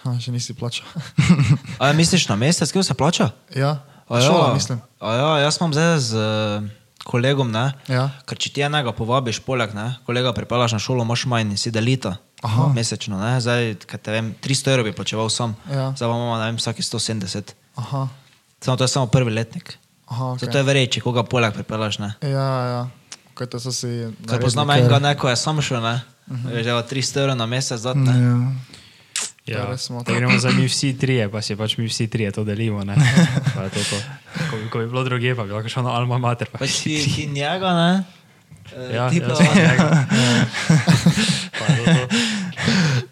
Ha, še nisi plačal. A ja, misliš na mesec, kje se plača? ja, A šola, ja, mislim. A ja, jaz imam zdaj z uh, kolegom, ne? Ja. Ker če ti enega povabiš, poleg, ne? kolega pripelaš na šolo, imaš manj, si delita. Aha. Mesečno, ne? Zdaj, kaj te vem, 300 evrov bi plačeval sam. Ja. Zdaj pa imamo, ne vem, vsaki 170. Aha, Samo to je samo prvi letnik. aha, Okay. Zato je verječe, koga poleg pripelaš, ne? Ja, ja. Kaj to so si... Ker poznam enega, neko je sam šel, ne? Uh -huh. Že 300 evrov na mesec, ne. Ja. Ja, res smo da to. gremo zdaj mi vsi trije, pa si pač mi vsi trije to delimo. Ne? Pa je to to. Ko, bi- ko bi bilo druge, pa bi lahko šel na Alma Mater. Pa Pač ti, ti njega, ne? Eh, Ja, ti ja, pa- sem njega. Pa.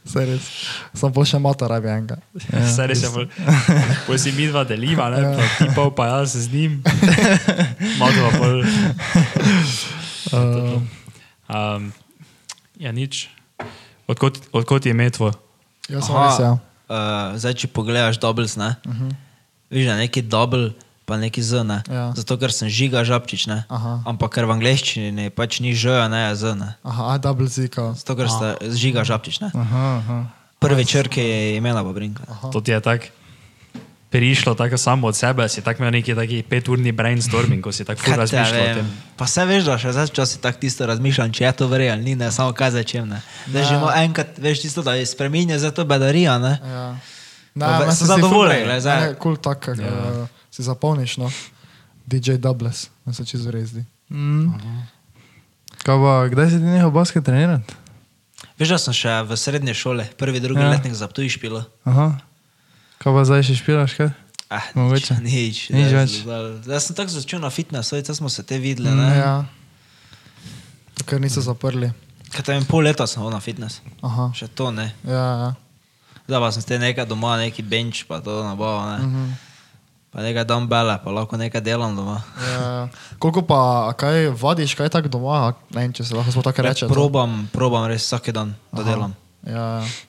Saj res. Sam pol še mata rabi enega. Saj res je, bolj- bolj si mi dva deliva, ne? pa ti pol pa jaz z njim. Malo pa bolj. Uh, Um, ja, nič. Odkot, odkot je ime tvoj? jaz sem res, ja. Uh, zdaj, če pogledaš doubles, ne? Uh -huh. Viš, da je neki double, pa neki z, ne? Ja. Zato, ker sem žiga žabčič, ne? Aha. Ampak ker v angleščini ne, pač ni ž, ne, je z, ne? Aha, a double zika. Zato, ker ste žiga žabčič, ne? Aha, aha. Prvi črke je imela Babrinka. To ti je tako prišlo tako samo od sebe, si tako imel neki taki peturni brainstorming, ko si tako ful razmišljal o tem. Pa se veš, da še zdaj včasih tako tisto razmišljam, če je to verjel ali ni, ne samo kaj začem. Ne. Da že imamo enkrat, veš, tisto, da je spremenja za to bedarija, ne. Ja. Ne, ve- meni sem zadovoljen, glej, zdaj. Ne, kul tak, ja. uh, si zapolniš, no. DJ Doubles, da se čisto res zdi. Mm. Kaj pa, kdaj si ti nehal basket trenirati? Veš, da sem še v srednje šole, prvi, drugi Ja. ja. letnik za tuj špilo. Aha. Kaj pa zdaj še špilaš, kaj? Ah, Mogoče. Nič, Nič nič več. Jaz sem tako začel na fitness, zdaj smo se te videli. Mm, Ne? ja. Ker niso zaprli. Kaj tam pol leta sem na fitness. Aha. Še to ne. Ja, ja. Zdaj pa sem te nekaj doma, neki bench, pa to nabava. Ne? Mhm. Pa nekaj dumbbella, pa lahko nekaj delam doma. Ja, koliko pa, kaj vadiš, kaj tako doma, ne vem, če se lahko tako reče. to. Probam, probam res vsak dan, da Aha. delam. Ja, ja.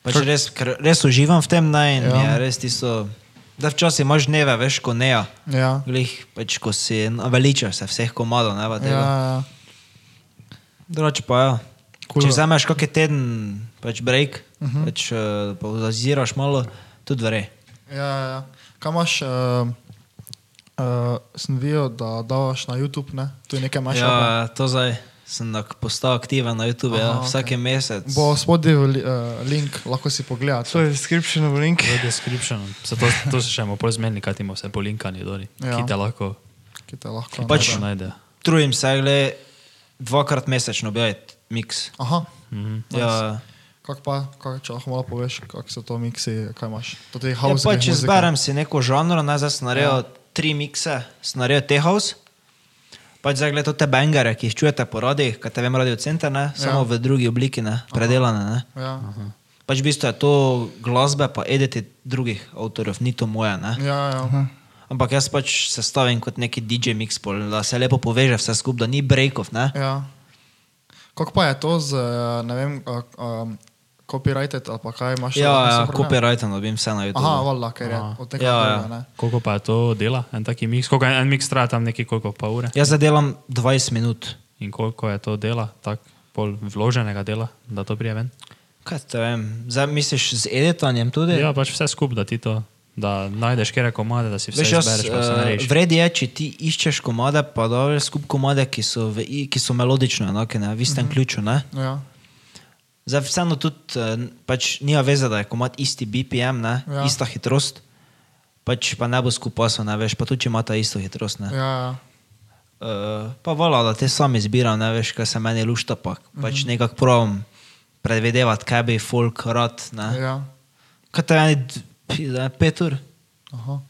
Pač res, ker res uživam v tem naj in Ja. ja. je res tisto. Da včasih imaš dneve, veš, ko ne. ja. Glih, pač ko si naveličaš se vseh komadov, ne pa Ja, tega. ja. Drugače pa ja. Cool. Če vzameš kakšen teden, pač break, uh Mhm. -huh. pač uh, pa zaziraš malo, tudi vre. ja, ja. Kaj imaš, uh, uh, sem videl, da davaš na YouTube, ne? Tu je nekaj maša. Ja, to zdaj sem postal aktiven na YouTube, Aha, ja, vsake mesec. Bo spodaj uh, link, lahko si pogledate. To je description v link. V descriptionu. Se to, to se še bomo pol zmenili, kaj ti imamo vse polinkani doli. Ja. Ja. Ki te lahko Ki te lahko Pač- najde. Trudim se, gle, dvakrat mesečno objaviti mix. Aha, Mhm. Ja, kak pa, kak, če lahko malo poveš, kak so to miksi, kaj imaš. To je ja house. pač izberem si neko žanro, naj zdaj naredil Ja. ja. tri mikse, naredil te house. Pač zdaj gledate te bangere, ki jih čujete po radijih, kaj te vem radio center, ne? samo Ja. v drugi obliki, ne? predelane. Ne? Ja, Pač v bistvu je to glasbe, pa editi drugih avtorjev, ni to moje. Ne? ja, ja. Ampak jaz pač sestavim kot neki DJ mix, pol, da se lepo poveže vse skupaj, da ni breakov. Ne? ja. Kako pa je to z, eh, ne vem, um, copyrighted ali pa kaj imaš? Ja, ja, program? copyrighten dobim vse na YouTube. Aha, valjda, ker je Aha. od tega Ja, ja. ne? Koliko pa je to dela, en taki miks? Koliko en, en miks traja tam neki koliko pa ure? Jaz zdaj delam 20 minut. In koliko je to dela, tako pol vloženega dela, da to prije ven? Kaj te vem, zdaj misliš z editanjem tudi? Ja, pač vse skupaj, da ti to, da najdeš kere komade, da si vse Veš, jaz, izbereš, pa se uh, narediš. vredi je, če ti iščeš komade, pa da skup komade, ki so, v, ki so melodično enake, ne, v istem mm -hmm. ključu. Ne? Ja, Zdaj, vseeno tudi uh, pač nima veze, da je komad isti BPM, ne, Ja. ista hitrost, pač pa ne bo skupaj ne veš, pa tudi če imata isto hitrost. Ne. ja, ja. Uh, pa vala, da te sam izbiram, ne veš, kaj se meni lušta, pa Mhm. pač nekako pravim predvidevati, kaj bi folk rad. Ne. ja. Kaj te je je pet ur? Aha.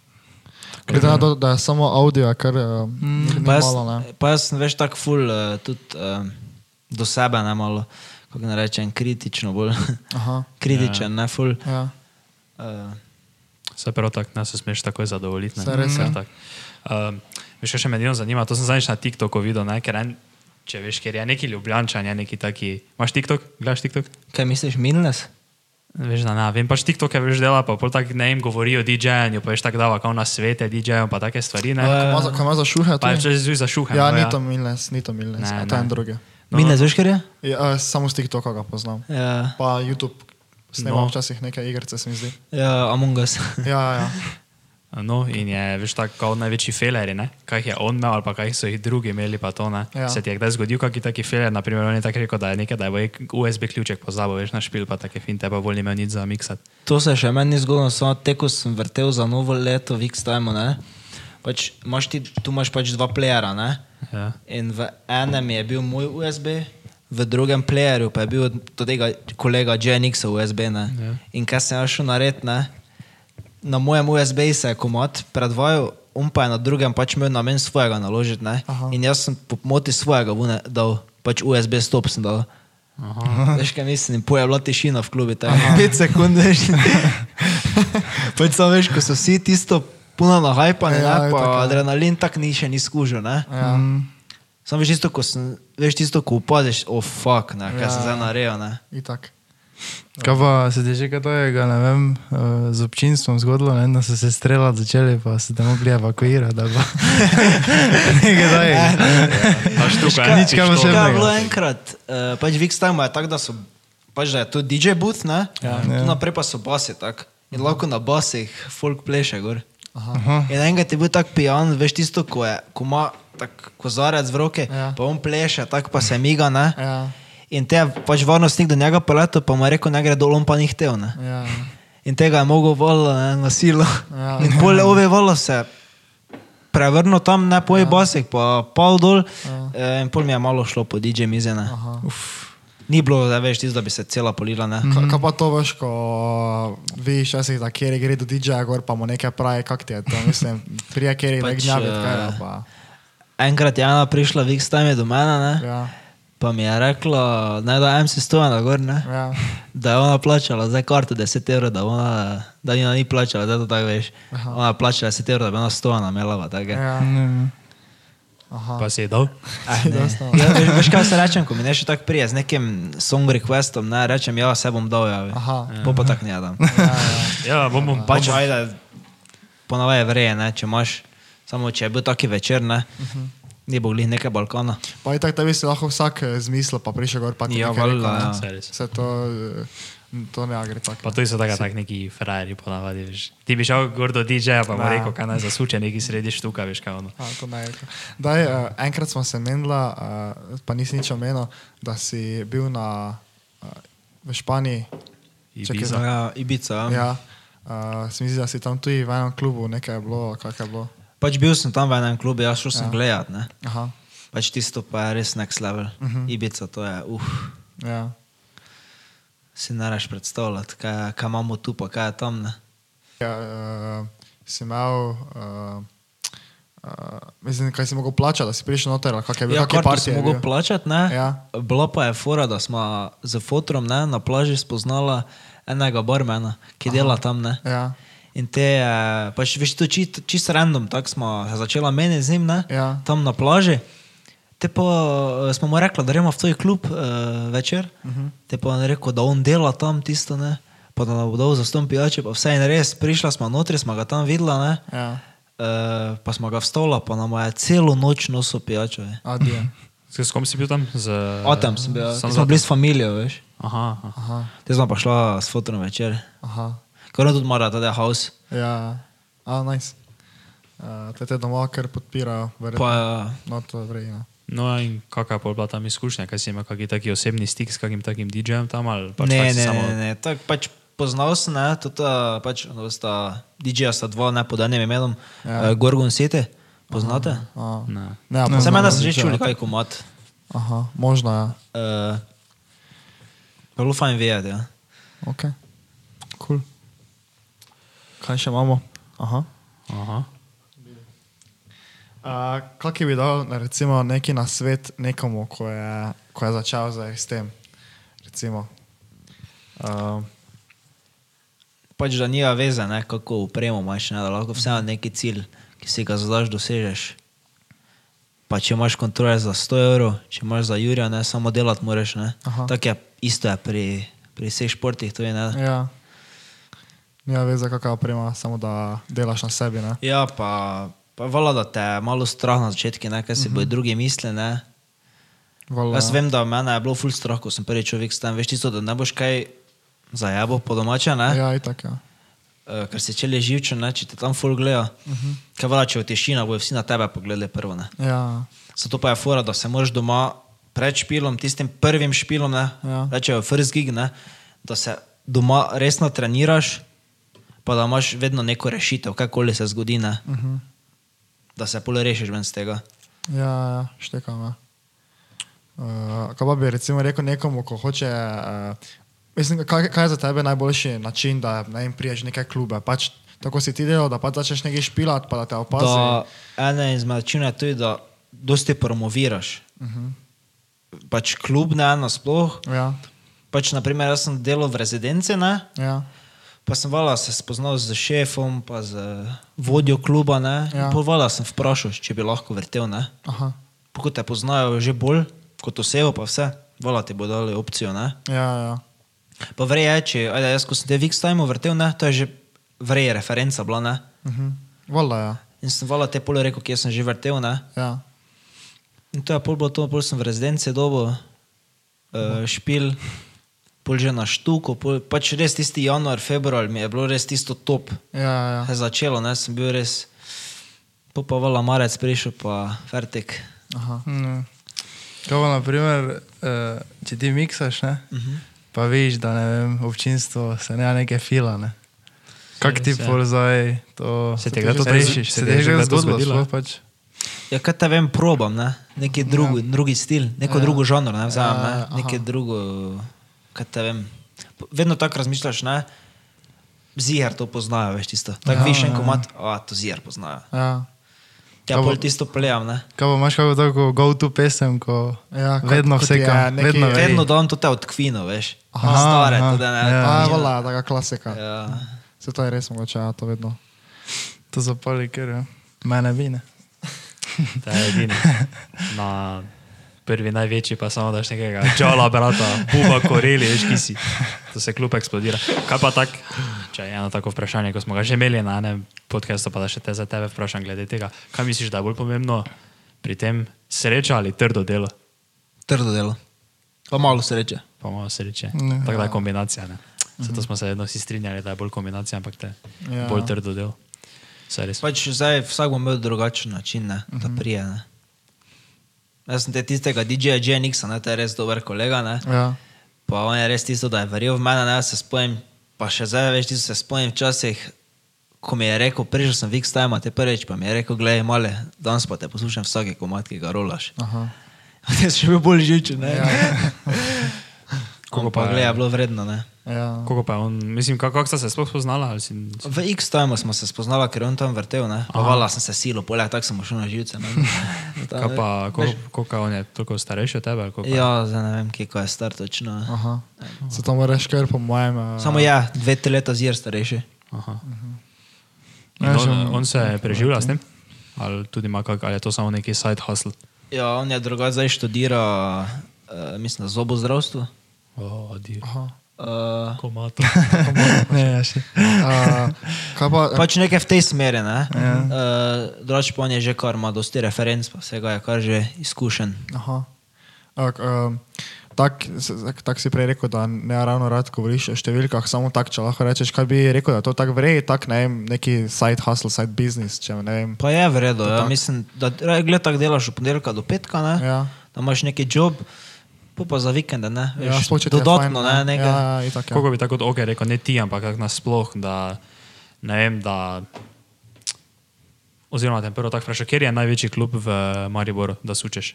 Glede na to, da je samo audio, je kar uh, mm, ni, ni Pa jaz, malo, ne? pa jaz sem veš tako ful, uh, tudi uh, do sebe, ne malo, kako ne rečem, kritično bolj. Aha, Kritičen, ne ful. ja. Uh, Se prav tako, ne se smeš takoj zadovoljiti. ne. Saj res je. Tako. Um, veš, še me edino zanima, to sem zadnjič na TikToku videl, ne, ker en, če veš, ker je neki ljubljančan, je neki taki, imaš TikTok, gledaš TikTok? kaj misliš, minus? Veš, da ne, vem pač TikTok veš dela, pa pol tako ne jim govori o DJ-ju, pa veš tako dava, kao na svete DJ-ju, pa take stvari, ne. Ja, Ko ima za- Ko ima za šuhe, Pa je to včasih za šuhem. Ja, no, ni to Milnes, ni to Milnes, Ne, to je ne. En drugi. No. Minus, veš, kar je? Ja, uh, samo z TikToka ga poznam. Ja, Pa YouTube snemam No. no. včasih nekaj igrice, se mi zdi. ja Among Us. Ja, ja. No, in je, veš, tako kao največji feleri, ne? kaj je on imel, ali pa kaj so jih drugi imeli, pa to ne. Ja. Ja. Se ti je kdaj zgodil kakšen taki feler, naprimer, on je tako rekel, da je nekaj, da je USB ključek pozabil, veš, na špil, pa take finte, pa bolj imel nič za miksati. To se še meni ni zgodilo, samo te, ko sem vrtel za novo leto v X-Time, ne? Pač, imaš ti, tu imaš pač dva playera, ne? Ja. In v enem je bil moj USB, v drugem playerju pa je bil to tega kolega JNX USB. Ne? Ja. In kaj sem šel narediti, ne? na mojem USB se je komat predvajal, um pa je na drugem pač imel namen svojega naložiti. In jaz sem po moti svojega vune dal, pač USB stop sem dal. Aha. Veš kaj mislim, poje bila tišina v klubi, tako 5 sekund, veš. pač samo veš, ko so vsi tisto puno nahajpani, Ja, ja, je pa tako, ja. adrenalin tak ni še ni skužil, ne. ja. Samo veš tisto, ko sem, veš tisto, ko upadaš, oh fuck, ne, kaj ja. Ja. sem zdaj naredil, ne. Itak. Kaj pa se ti že kaj tajega, ne vem, eh, z občinstvom zgodilo, ne, da so se streljati začeli, pa so te mogli evakuirati, da pa nekaj tajega. Pač tukaj, kaj, nič kaj Kaj je posebnega. bilo enkrat, uh, pač v X-Time je tako, da so, pač da je to DJ booth, ne, ja. tu naprej pa so basi, tak. In lahko na basih folk pleše gor. Aha. In enkrat je bil tak pijan, veš tisto, ko, je, ko ima tak kozarec v roke, Ja. ja. pa on pleše, tako pa se miga, ne. Ja, In te je pač varnostnik do njega peleto, pa mu je rekel, ne gre dol, on pa ni htev, ne. ja. In tega je mogel valo ne, na silo. Ja. In pole ove valo se prevrnil tam, ne poj ja. basek, pa pal dol, ja. E, in pol mi je malo šlo po DJ mizene. Ni bilo, da veš, tisto, da bi se cela polila, ne. Ka, kaj pa to veš, ko vidiš, včasih, da kjer gre do DJ-ja, gor pa mu nekaj pravi, kak ti je to, mislim, prija kjer je Pač, gnjavit, eh, kaj je pa. Enkrat je ena prišla v X-Time do mene, ne. Ja, Pa mi je rekla, naj da MC stoja na gor, ne. ja, Da je ona plačala zdaj karto 10 evrov, da, ona, da ni ona ni plačala, da to tako veš. Aha. Ona je plačala 10 evrov, da bi ona stoja namelala, tako. je. ja. Ne. Aha. Pa si je dal. Ne. ja, veš, kaj se rečem, ko mi nešto tako prije z nekim song requestom, ne, rečem, ja, se bom dal, ja. Aha. Po pa tako ne dam. Ja, bom, bom, Pač, ajde, ponavadi je vreje, ne, če imaš, samo če je bil taki večer, ne, ni bo glih nekaj Balkana. Pa in tako tebi si lahko vsak eh, zmislil, pa prišel gor, pa ti Ja, nekaj rekel, valjda, ne. ja. Vse to, eh, to ne gre tako. Pa to so tako tak neki frajeri ponavadi, veš. Ti bi šel gor do DJ-ja, pa mu Ja. rekel, kaj naj zasuče neki sredi štuka, veš kaj ono. A, to ne je rekel. Daj, uh, enkrat smo se menila, uh, pa nisi nič omenil, da si bil na, uh, v Španiji. Ibiza. za- Ja, Ibica, ja. Ja, uh, se mi zdi, da si tam tudi v enem klubu, nekaj je bilo, kak je bilo. Pač bil sem tam v enem klubu, jaz šel sem Ja. gledat, ne. Aha, Pač tisto pa je res next level. Uh -huh. Ibica, to je, uf, ja. Si ne reš predstavljati, kaj, kaj imamo tu, pa kaj je tam, ne. ja uh, si imel, uh, uh, mislim, kaj si mogel plačati, da si prišel noter, ali kak je bil, Ja, kak je karto partija sem je mogel bil? plačati, ne. Ja. Bila pa je fora, da smo z fotrom ne, na plaži spoznala enega barmena, ki dela tam, ne. Ja, In te, eh, pač veš, to čist, čist random, tako smo začela meni z njim, ne, Ja. tam na plaži. Te pa eh, smo mu rekli, da gremo v tvoj klub uh, večer. Uh -huh. Te pa on rekel, da on dela tam tisto, ne, pa da nam bo dal za ston pijače, pa vse in res, prišla smo notri, smo ga tam videla, ne, ja, uh, pa smo ga vstavila, pa nam je celo noč nosil pijače. adijo. S kom si bil tam? Z, O tam sem bil, Sam smo bili s familijo, veš. Aha, aha. Te smo pa šla s fotom večer. aha. Kar on tudi mora, da je house. Ja, a, nice. Uh, te te doma kar podpirajo, verjetno. Pa, No, to je vredno. No in kakšna je bila tam izkušnja, kaj si imel kakšen taki osebni stik s kakim takim DJ-jem tam ali pač ne, ne, ne, samo... ne, ne, tako pač poznal sem, ne, tudi uh, pač, no, sta DJ-ja sta dva, ne pod enim imenom, Ja. uh, Gorgon City, poznate? A, Ne. ne, ja, Sem da sem že čuli kaj komat. Aha, možno ja. Uh, Zelo fajn vedeti, ja. Ok, cool. Kaj še imamo? Aha. Aha. Uh, Kaj bi dal, recimo, neki na svet nekomu, ko je, ko je začel zdaj s tem? Recimo. Uh, Pač, da nima veze, ne, kako upremo imaš, ne, da lahko vseeno neki cilj, ki si ga zadaš, dosežeš. Pa če imaš kontrole za 100 evrov, če imaš za Jurija, ne, samo delati moraš. Tako je, isto je pri, pri vseh športih, je, ne. ja. Nima veze, kakšna oprema, samo da delaš na sebi. Ne? Ja, pa, pa vala, da te je malo strah na začetku, kaj si uh -huh. bojo drugi misli, ne. Vala, Jaz vem, da mene je bilo ful strah, ko sem prvi človek s tem, veš tisto, da ne boš kaj zajabo po domače, ne. Ja, itak, ja. Uh, ker si čeli živčen, ne, če te tam ful gleda. Uh -huh. Kaj vala, če v tišina bojo vsi na tebe pogledali prvo, ne. ja. Zato pa je fora, da se moraš doma pred špilom, tistim prvim špilom, ne, Ja. rečejo first gig, ne, da se doma resno treniraš, pa da imaš vedno neko rešitev, kakoli se zgodi, ne, uh -huh. Da se pol rešiš ven z tega. Ja, ja, štekam. Ja. Uh, kaj pa bi recimo rekel nekomu, ko hoče. Uh, mislim, kaj, kaj je za tebe najboljši način, da ne vem, priješ neke klube? Pač, tako si ti delal, da pač začneš nekaj špilat, pa da te opazi. Da, ena izmed načinov je tudi, da dosti promoviraš. Uh -huh. Pač klub ne nasploh. Ja, Pač, naprimer, jaz sem delal v rezidenci, ne? ja, pa sem vala se spoznal z šefom, pa z vodjo kluba. Ne? Ja. Povala sem vprašal, če bi lahko vrtel. Pokud te poznajo že bolj kot osebo, pa vse, vala ti bo dali opcijo. Ne? ja, ja. Pa vrej je, če ajde, jaz, ko sem te v X-Time vrtel, ne? to je že vrej referenca bila. Ne? Uh -huh. Vola, ja. In sem vala te pol rekel, kje sem že vrtel. Ne? ja. In to je pol bilo to, pol sem v rezidenci dobo, uh, špil, pol že na štuku, pol, pač res tisti januar, februar mi je bilo res tisto top. Ja, ja. Je začelo, ne, sem bil res, po pa vala marec prišel, pa fertik. Aha. Ne. Kaj pa, naprimer, uh, če ti miksaš, ne, uh -huh. pa veš, da ne vem, občinstvo se ne neke fila. Ne. Kak ti Res je. pol zdaj to Se tega tudi rešiš? se tega že to zgodilo? zgodilo? Pač? Ja, kaj te vem, probam, ne? neki drugi, ja. drugi stil, neko ja. drugo žanr, ne vzamem, Ja, ne? aha. neke drugo, kaj te vem. Vedno tako razmišljaš, ne? Zijar to poznajo, veš tisto. Tako Ja, ja, viš en ja. komat, a to zijar poznajo. Ja. Ja, Kaj bo- pol tisto plejam, ne? Kaj pa imaš kako tako go-to pesem, ko Ja, kot- vedno vse kam, neki- vedno ve. Vedno dam to te od kvino, veš. Aha, Aha, Stare, aha, tudi ne. ja. A, Ja. vola, taka klasika. Ja. Se to je res mogoče, ja, to vedno. To zapali, ker je. Mene vine. To je edini. Na prvi največji pa samo daš nekega čala, brata, buba, koreli, veš, ki si. To se kljub eksplodira. Kaj pa tak, če je eno tako vprašanje, ko smo ga že imeli na enem podkastu, pa da še te za tebe vprašam glede tega. Kaj misliš, da je bolj pomembno pri tem sreča ali trdo delo? Trdo delo. Pa malo sreče. Pa malo sreče. Tako da je kombinacija. Ne? Zato smo se vedno vsi strinjali, da je bolj kombinacija, ampak te Ja. ja. bolj trdo delo. Pač zdaj vsak bo imel drugačen način, ne, da prije. Ne. Jaz sem te tistega DJ-ja Jenixa, ne, to je res dober kolega, ne. Ja. Pa on je res tisto, da je verjel v mene, ne, se spomnim, pa še zdaj več tisto se spomnim včasih, ko mi je rekel, prišel sem Vix Time, te prvič pa mi je rekel, gledaj, male, danes pa te poslušam vsake komat, ki ga rolaš. Aha. Jaz še bil bolj živčen, ne. Ja. Kako pa pa je- je bilo vredno, ne. Ja. Koliko pa je on, mislim, kako, kako sta se sploh spoznala? Ali si, V X Time smo se spoznala, ker je on tam vrtel, ne. Pa vala sem se silo, poleg tako sem šel na živce, ne. kaj pa, koliko, koliko je on je toliko starejši od tebe? ali koliko? Ja, zdaj ne vem, kje ko je star točno. Aha. Se to moraš kar po mojem. Uh, Samo ja, dve, tri leta zir starejši. Aha. Ja, In že- on, on se preživlja s tem? Ali, tudi ima kak, ali je to samo neki side hustle? Ja, on je drugače zdaj študira, uh, mislim, zobozdravstvo. Oh. Uh, Komato. Ne, ja, še. Uh, pa, pač nekaj v tej smeri, ne. Ja. Uh, drugače pa on je že kar ima dosti referenc, pa vsega je kar že izkušen. Aha. Ok, um, tak, s- tak si prej rekel, da ne ravno rad govoriš o številkah, samo tak, če lahko rečeš, kaj bi rekel, da to tako vrej, tak ne vem, neki side hustle, side business, če ne vem. Pa je v redu, ja. tak. mislim, da gled tako delaš od ponedeljka do petka, ne. Ja. Da imaš neki job, pa pa za vikende, ne. Ja, Veš, sploh, če ti je dodatno, fajn, ne, nekaj. Ja, ja, itak, ja. Koliko bi tako ok rekel, ne ti, ampak kak nasploh, da ne vem, da. Oziroma, te prvo tako vprašaj, kjer je največji klub v Mariboru, da sučeš?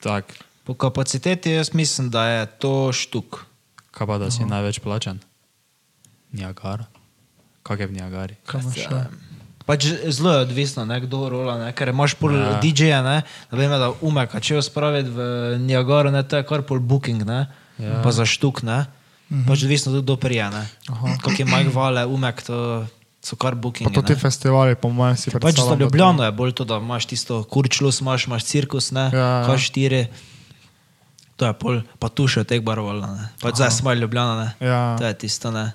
Tak, Po kapaciteti jaz mislim, da je to štuk. kaj pa, da si največ plačan? Niagara. Kak je v Niagari? Kaj imaš še? Pač zelo je odvisno, ne, kdo rola, ne, ker imaš pol Ja. ja. DJ-ja, ne, da bi imel da umeka, če jo spraviti v Niagaro, ne, to je kar pol booking, ne, ja. pa za štuk, ne, mhm. pač odvisno tudi do prija, ne. Kako je Mike Vale, umek, to so kar Pa bookingi, to ti festivali, po mojem, si Pač za predstavljam. da to- Ljubljano je bolj to, da imaš tisto kurčlus, imaš, imaš cirkus, ne, Ja, ja. K4, to je pol, pa tu še tek barovala, ne, pač zdaj smo Ljubljana, ne, Ja. to je tisto, ne.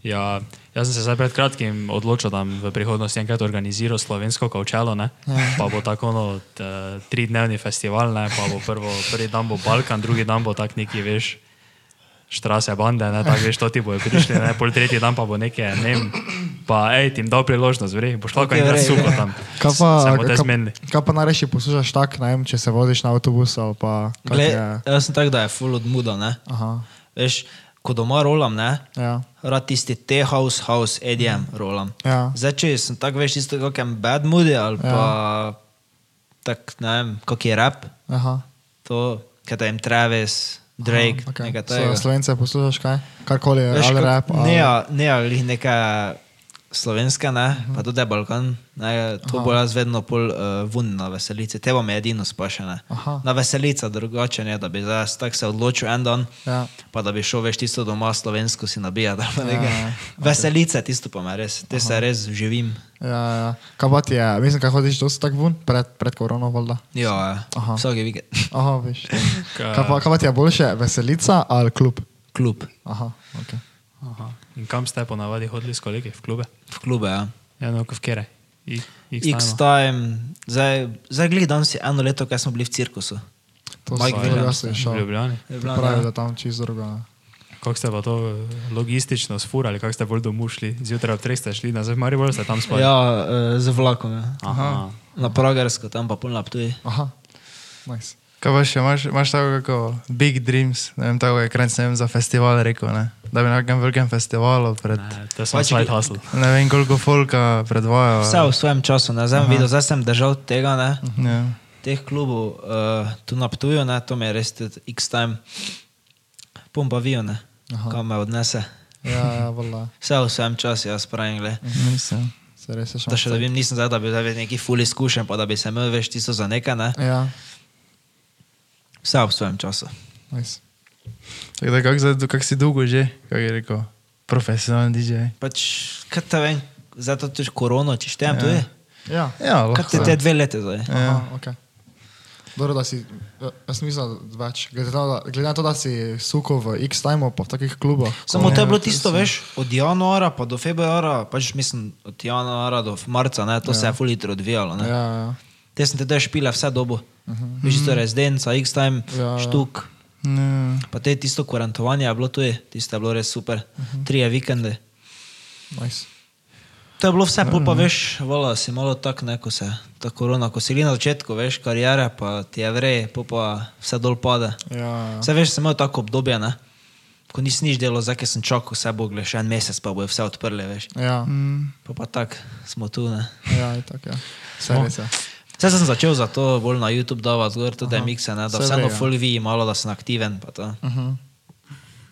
Ja, jaz sem se zdaj pred kratkim odločil, da bom v prihodnosti enkrat organiziral slovensko kavčalo, ne? pa bo tako ono t- tridnevni festival, ne? pa bo prvo, prvi dan bo Balkan, drugi dan bo tak neki, veš, štrase bande, ne, tako veš, to ti bojo prišli, ne, pol tretji dan pa bo neke, ne vem, pa ej, ti jim dal priložnost, vrej, boš lahko Ok, enkrat suko vrej. tam. Kaj pa, kaj, kaj pa najreši poslušaš tak, ne vem, če se voziš na avtobusu ali pa Glej, je. jaz sem tak, da je full od muda, ne. Aha, Veš, ko doma rolam, ne, ja. rad tisti T-house, house, EDM rolam. Ja. Zdaj, če sem tak, veš, tisto kakem bad moodi ali Ja. pa tak, ne vem, kak je rap, Aha. to, kaj jim Travis, Drake, Aha, okay. nekaj So, tega. Slovence poslušaš kaj? Karkoli Veš, ali kak- rap. ali- Ne, ne ali neka slovenska, ne, pa tudi Balkan, ne, to bo jaz vedno pol uh, vun na veselice, te bom edino spašene. Aha. Na veselica drugače ne, da bi zdaj tak se odločil en dan, Ja. pa da bi šel veš tisto doma slovensko si nabijati. ali pa Ja, nekaj. ja. Veselice, tisto pa me res, te se res živim. Ja, ja. Kaj pa ti je, mislim, kaj hodiš dosti tako ven, pred, pred korono, voda. Ja, ja. Aha. vsak vikend. Aha, veš. Ka- Kaj pa, kaj pa ti je boljše, veselica ali klub? Klub, Aha, ok. Aha. In kam ste ponavadi hodili s kolegi v klube? v klube, ja. Ja, no, v kere. I- X X-Time-a. time, zdaj, zdaj danes je eno leto, kaj smo bili v cirkusu. To Mike Williams, jaz sem v šel. Ljubljani. Ljubljana, Pravi, ja. da tam čisto drugo. ne. Kako ste pa to eh, logistično sfurali, kako ste bolj domov šli? Zjutraj ob treh ste šli nazaj v Maribor, ste tam spali? Ja, uh, z vlakom. Ja. Aha. Na Pragersko, tam pa polno ptuji. Aha, nice. Kaj pa še, imaš, imaš tako kako big dreams, ne vem, tako je krenc, ne vem, za festival rekel, ne? Da bi na nekem velikem festivalu pred, Ne, to je samo Pač side hustle. ne vem koliko folka predvajal. Vse v svojem času, ne, zdaj videl, zdaj sem držal tega, ne, Ja. teh klubov, uh, tu na Ptuju, ne, to mi je res tudi X-time, pumpavijo, ne, kam me odnese. Ja, ja, vola. Vse v svojem času, jaz pravim, gled. Mislim. Se res je šlo. Da še da bi nisem zdaj, da bi zdaj neki ful izkušen, pa da bi se imel več tisto za nekaj, ne. Ja, Vse v svojem času. nice. Tako da, kak, zdaj- kak si dolgo že, kak je rekel, profesionalni DJ. Pač, kaj te vem, zdaj to tudi korona, če štejem, to je. Ja, Ja, Kaj lahko. te te dve leti zdaj? Aha, okay. Dobro, da si, ja, jaz mislim, da več. Glede na, to, da- glede na to, da si suko v X-Timu, pa v takih klubah. Samo to je bilo tisto, veš, od januara pa do februara, pač mislim, od januara do marca, ne, to ja. se je full hitro odvijalo. Ne. Ja, ja. Te sem te te špile vse dobo. Uh -huh. Veš, to je rezidenca, X-Time, Ja, ja, ja. štuk. Ja. Pa te tisto kvarantovanje je bilo tu, tisto je bilo res super. Uh -huh. Trije vikende. Nice. To je bilo vse, pol pa veš, vola si malo tak, ne, ko se ta korona, ko si bili na začetku, veš, karijere, pa ti je vrej, pol pa vse dol pade. Ja, ja. Vse veš, sem imel tako obdobje, ne, ko nisi nič delal, zdaj sem čakal, vse bo gle, še en mesec pa bojo vse odprli, veš. Ja, Mm. Pa pa tak, smo tu, ne. ja, itak, ja. Vse res je. Vse sem začel zato bolj na YouTube davati, zgor tudi Aha. mikse, ne, da vseeno ja. ful vidi malo, da sem aktiven, pa to. Uh -huh.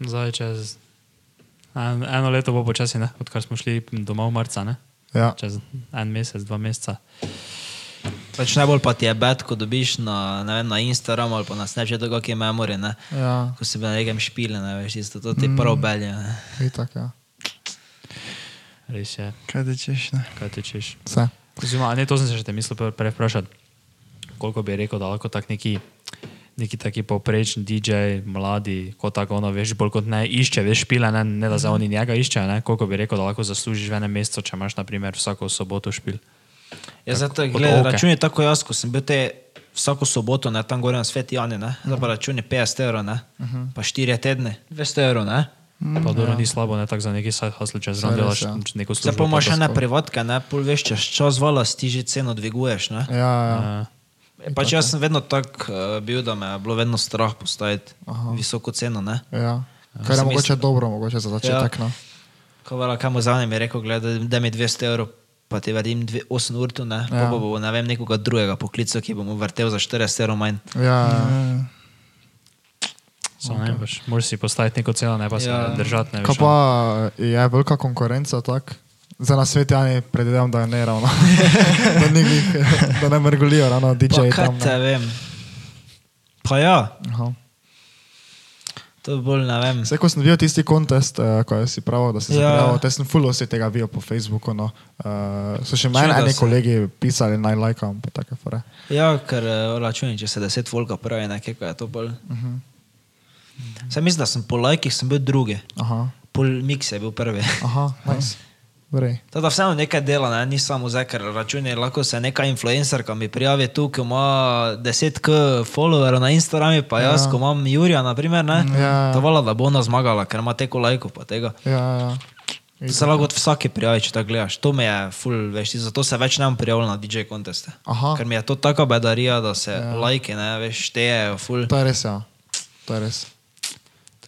Zdaj čez en, eno leto bo počasi, ne? odkar smo šli domov marca, ne? Ja, čez en mesec, dva meseca. Pač najbolj pa ti je bed, ko dobiš na, ne vem, na Instagramu ali pa na Snapchatu kakšne memorije, ne. ja, Ko si bil na nekem špile, ne veš, isto, to ti prav belje, ne. itak, ja. Res je, Kaj ti češ, ne? kaj ti češ. Vse. Oziroma, ne, to sem se še te mislil pre- prej vprašati. Koliko bi rekel, da lahko tak neki, neki taki povprečni DJ, mladi, kot tako ono, veš, bolj kot ne išče, veš, špile, ne, ne da za oni njega iščejo, ne, koliko bi rekel, da lahko zaslužiš v enem mesecu, če imaš, na primer, vsako soboto špil. Ja, zato gledaj, oke. račun je tako jaz, ko sem bil te vsako soboto na tam gore na Sveti Jani, ne. Zdaj pa račun je 50 evrov, ne. Pa 4 tedne, 200 evrov, ne. Pa dobro, ni slabo, ne tako za neki side hustle, če zraven delaš ja. neko Zdaj službo. pa imaš pa ene to- privatke, ne, pol veš, čez čas vala ti že ceno dviguješ, ne. Ja, ja. Ja. Pač jaz sem vedno tak uh, bil, da me je bilo vedno strah postaviti Aha. visoko ceno, ne. ja. Kar je mogoče mislil- dobro, mogoče za začetek. No. Ko vela, kam za njim je rekel, gledaj, da mi 200 evrov, pa ti vadim 8 ur tu, ne. Ja. Ja. Pa bo, ne vem, nekoga drugega poklical, ki bo mu vrtel za 40 evrov manj. Ja, ja. Samo ne, pač, moraš si postaviti neko ceno, ne pa se Ja. držati. Ne, Kaj veš, pa je velika konkurenca tak? Za nas svet Jani predvidevam, da je ne ravno. da, ni glih, da ne mrgolijo ravno Pa DJ kaj tam. te vem. Pa ja, Aha. to je bolj ne vem. Vse, ko sem videl tisti kontest, uh, ko si pravil, da si se Ja. prijavil, te sem full vse tega videl po Facebooku. No. Uh, so še meni eni kolegi pisali, naj lajkam, pa take fore. Ja, ker uh, računim, če se 10 volka pravi, nekaj je to bolj. Uh Mhm. -huh. Sam mislim, da sem po lajkih sem bil drugi. Aha, Pol mix je bil prvi. aha, nice. Teda vseeno nekaj dela, ne? ni samo zdaj, ker računi, lahko se neka influencerka mi prijavi tu, ki ima 10k followerov na Instagramu, pa jaz, Ja. ko imam Jurija, naprimer, ne, Ja. to vala, da bo ona zmagala, ker ima teko lajkov pa tega. Ja, ja. To se lahko od vsake prijavi, če tako gledaš. To me je full, veš, ti zato se več ne bom prijavil na DJ konteste. Aha. Ker mi je to taka bedarija, da se ja. lajke, ne, veš, štejejo full. To je res, ja. To je res.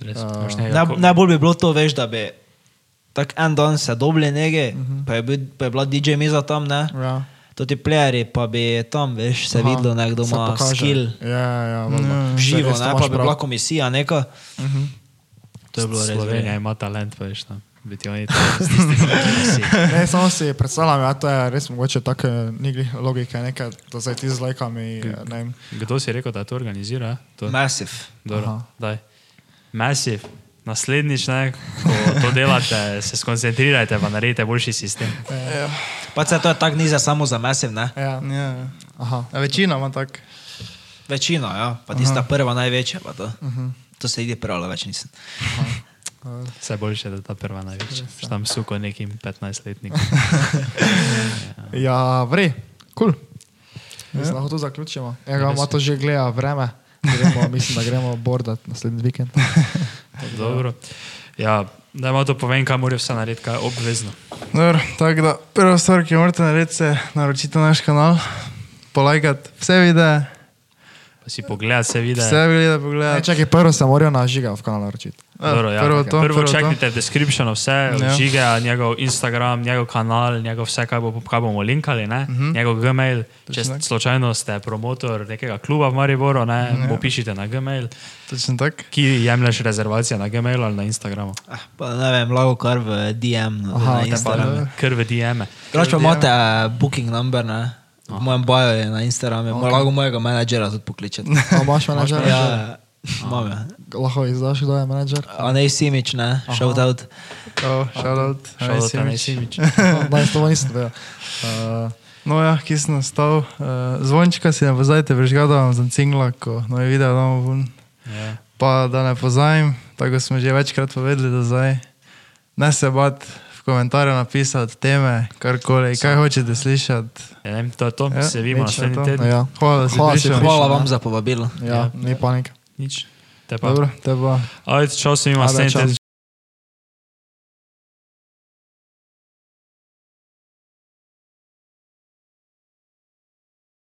Nekaj Naj, najbolj bi bilo to, veš, da bi tak en dan se dobili nekaj, uh -huh. pa, je bil, pa je bila DJ miza tam, ne. Ja. To ti plejeri, pa bi tam, veš, se Aha, videlo, nekdo ima skill, Ja, ja, v živo, ne, pa bi prav. bila komisija neka. Mhm. To je bilo res. Slovenija ima talent, veš, tam. Biti oni tam Ne, samo si predstavljam, ja, to je res mogoče tako nigli logike, nekaj, da zdaj ti z lajkami, ne vem. Kdo si rekel, da to organizira? eh? To, Massive. dobro, daj. Massive. Naslednjič, ne, ko to delate, se skoncentrirajte, pa naredite boljši sistem. Pa se to je tako nize samo za Massive, ne. Ja. Ja. Aha. A večina ima tak. Večina, ja, pa tista prva največja, pa to. To se ide pravilo, več nisem. Vse boljše, da je ta prva največja. Še Tam suko nekim 15-letnikom. Ja, vrej, kul. Cool. Mislim, lahko to zaključimo. Ja, ga ima to že gleda vreme. Gremo, mislim, da gremo bordat naslednji vikend. Dobro. Ja, da malo to povem, kaj mora vse narediti, kaj je obvezno. Dobro, tako da prva stvar, ki jo morate narediti, je naročiti naš kanal, polajkati vse videe, si pogledati vse videe. Vse gleda, Ne, pogleda. čakaj, prvo se morajo na žiga v kanal naročiti. Dobro, ja. prvo to, prvo prvo čekajte v descriptionu vse, Ja. žige, njegov Instagram, njegov kanal, njegov vse, kaj, bo, kaj bomo linkali, uh -huh. njegov Gmail. Če Mhm. tako. slučajno ste promotor nekega kluba v Mariboru, ne, ja. pišite na Gmail. Točno tako. Ki jemlješ rezervacije na Gmailu ali na Instagramu? Ah, pa ne vem, lahko kar v DM, no, Aha, na Instagramu. Kar v DM-e. Drugače pa imate eh, booking number, ne? V mojem bio je na Instagramu, okay. lahko mojega menedžera tudi pokličete. A imaš menedžera? Ja, imam ja. Lahko izdaš, kdo je menedžer? A ne Simič, ne? Shout out. Oh, shoutout. Šel Aj, do Simič. Simič. Da, s tobom nisem vedel. Uh, No ja, ki sem nastal. Uh, zvončka si ne pozajte, prežgal, da vam za cingla, ko novi video damo ven. Ja. Pa da ne pozajim, tako smo že večkrat povedali do zdaj. Ne se bat komentarju napisati teme, karkoli, kaj hočete slišati. Ja, ne vem, to je to, Ja, se vidimo nič na naslednji to. teden. ja. Hvala, da Hvala, si. Hvala ne? vam za povabilo. ja, ni panike. Nič. Te pa. Dobro, te pa. Ajde, čau se ima Ajde, naslednji čau. teden.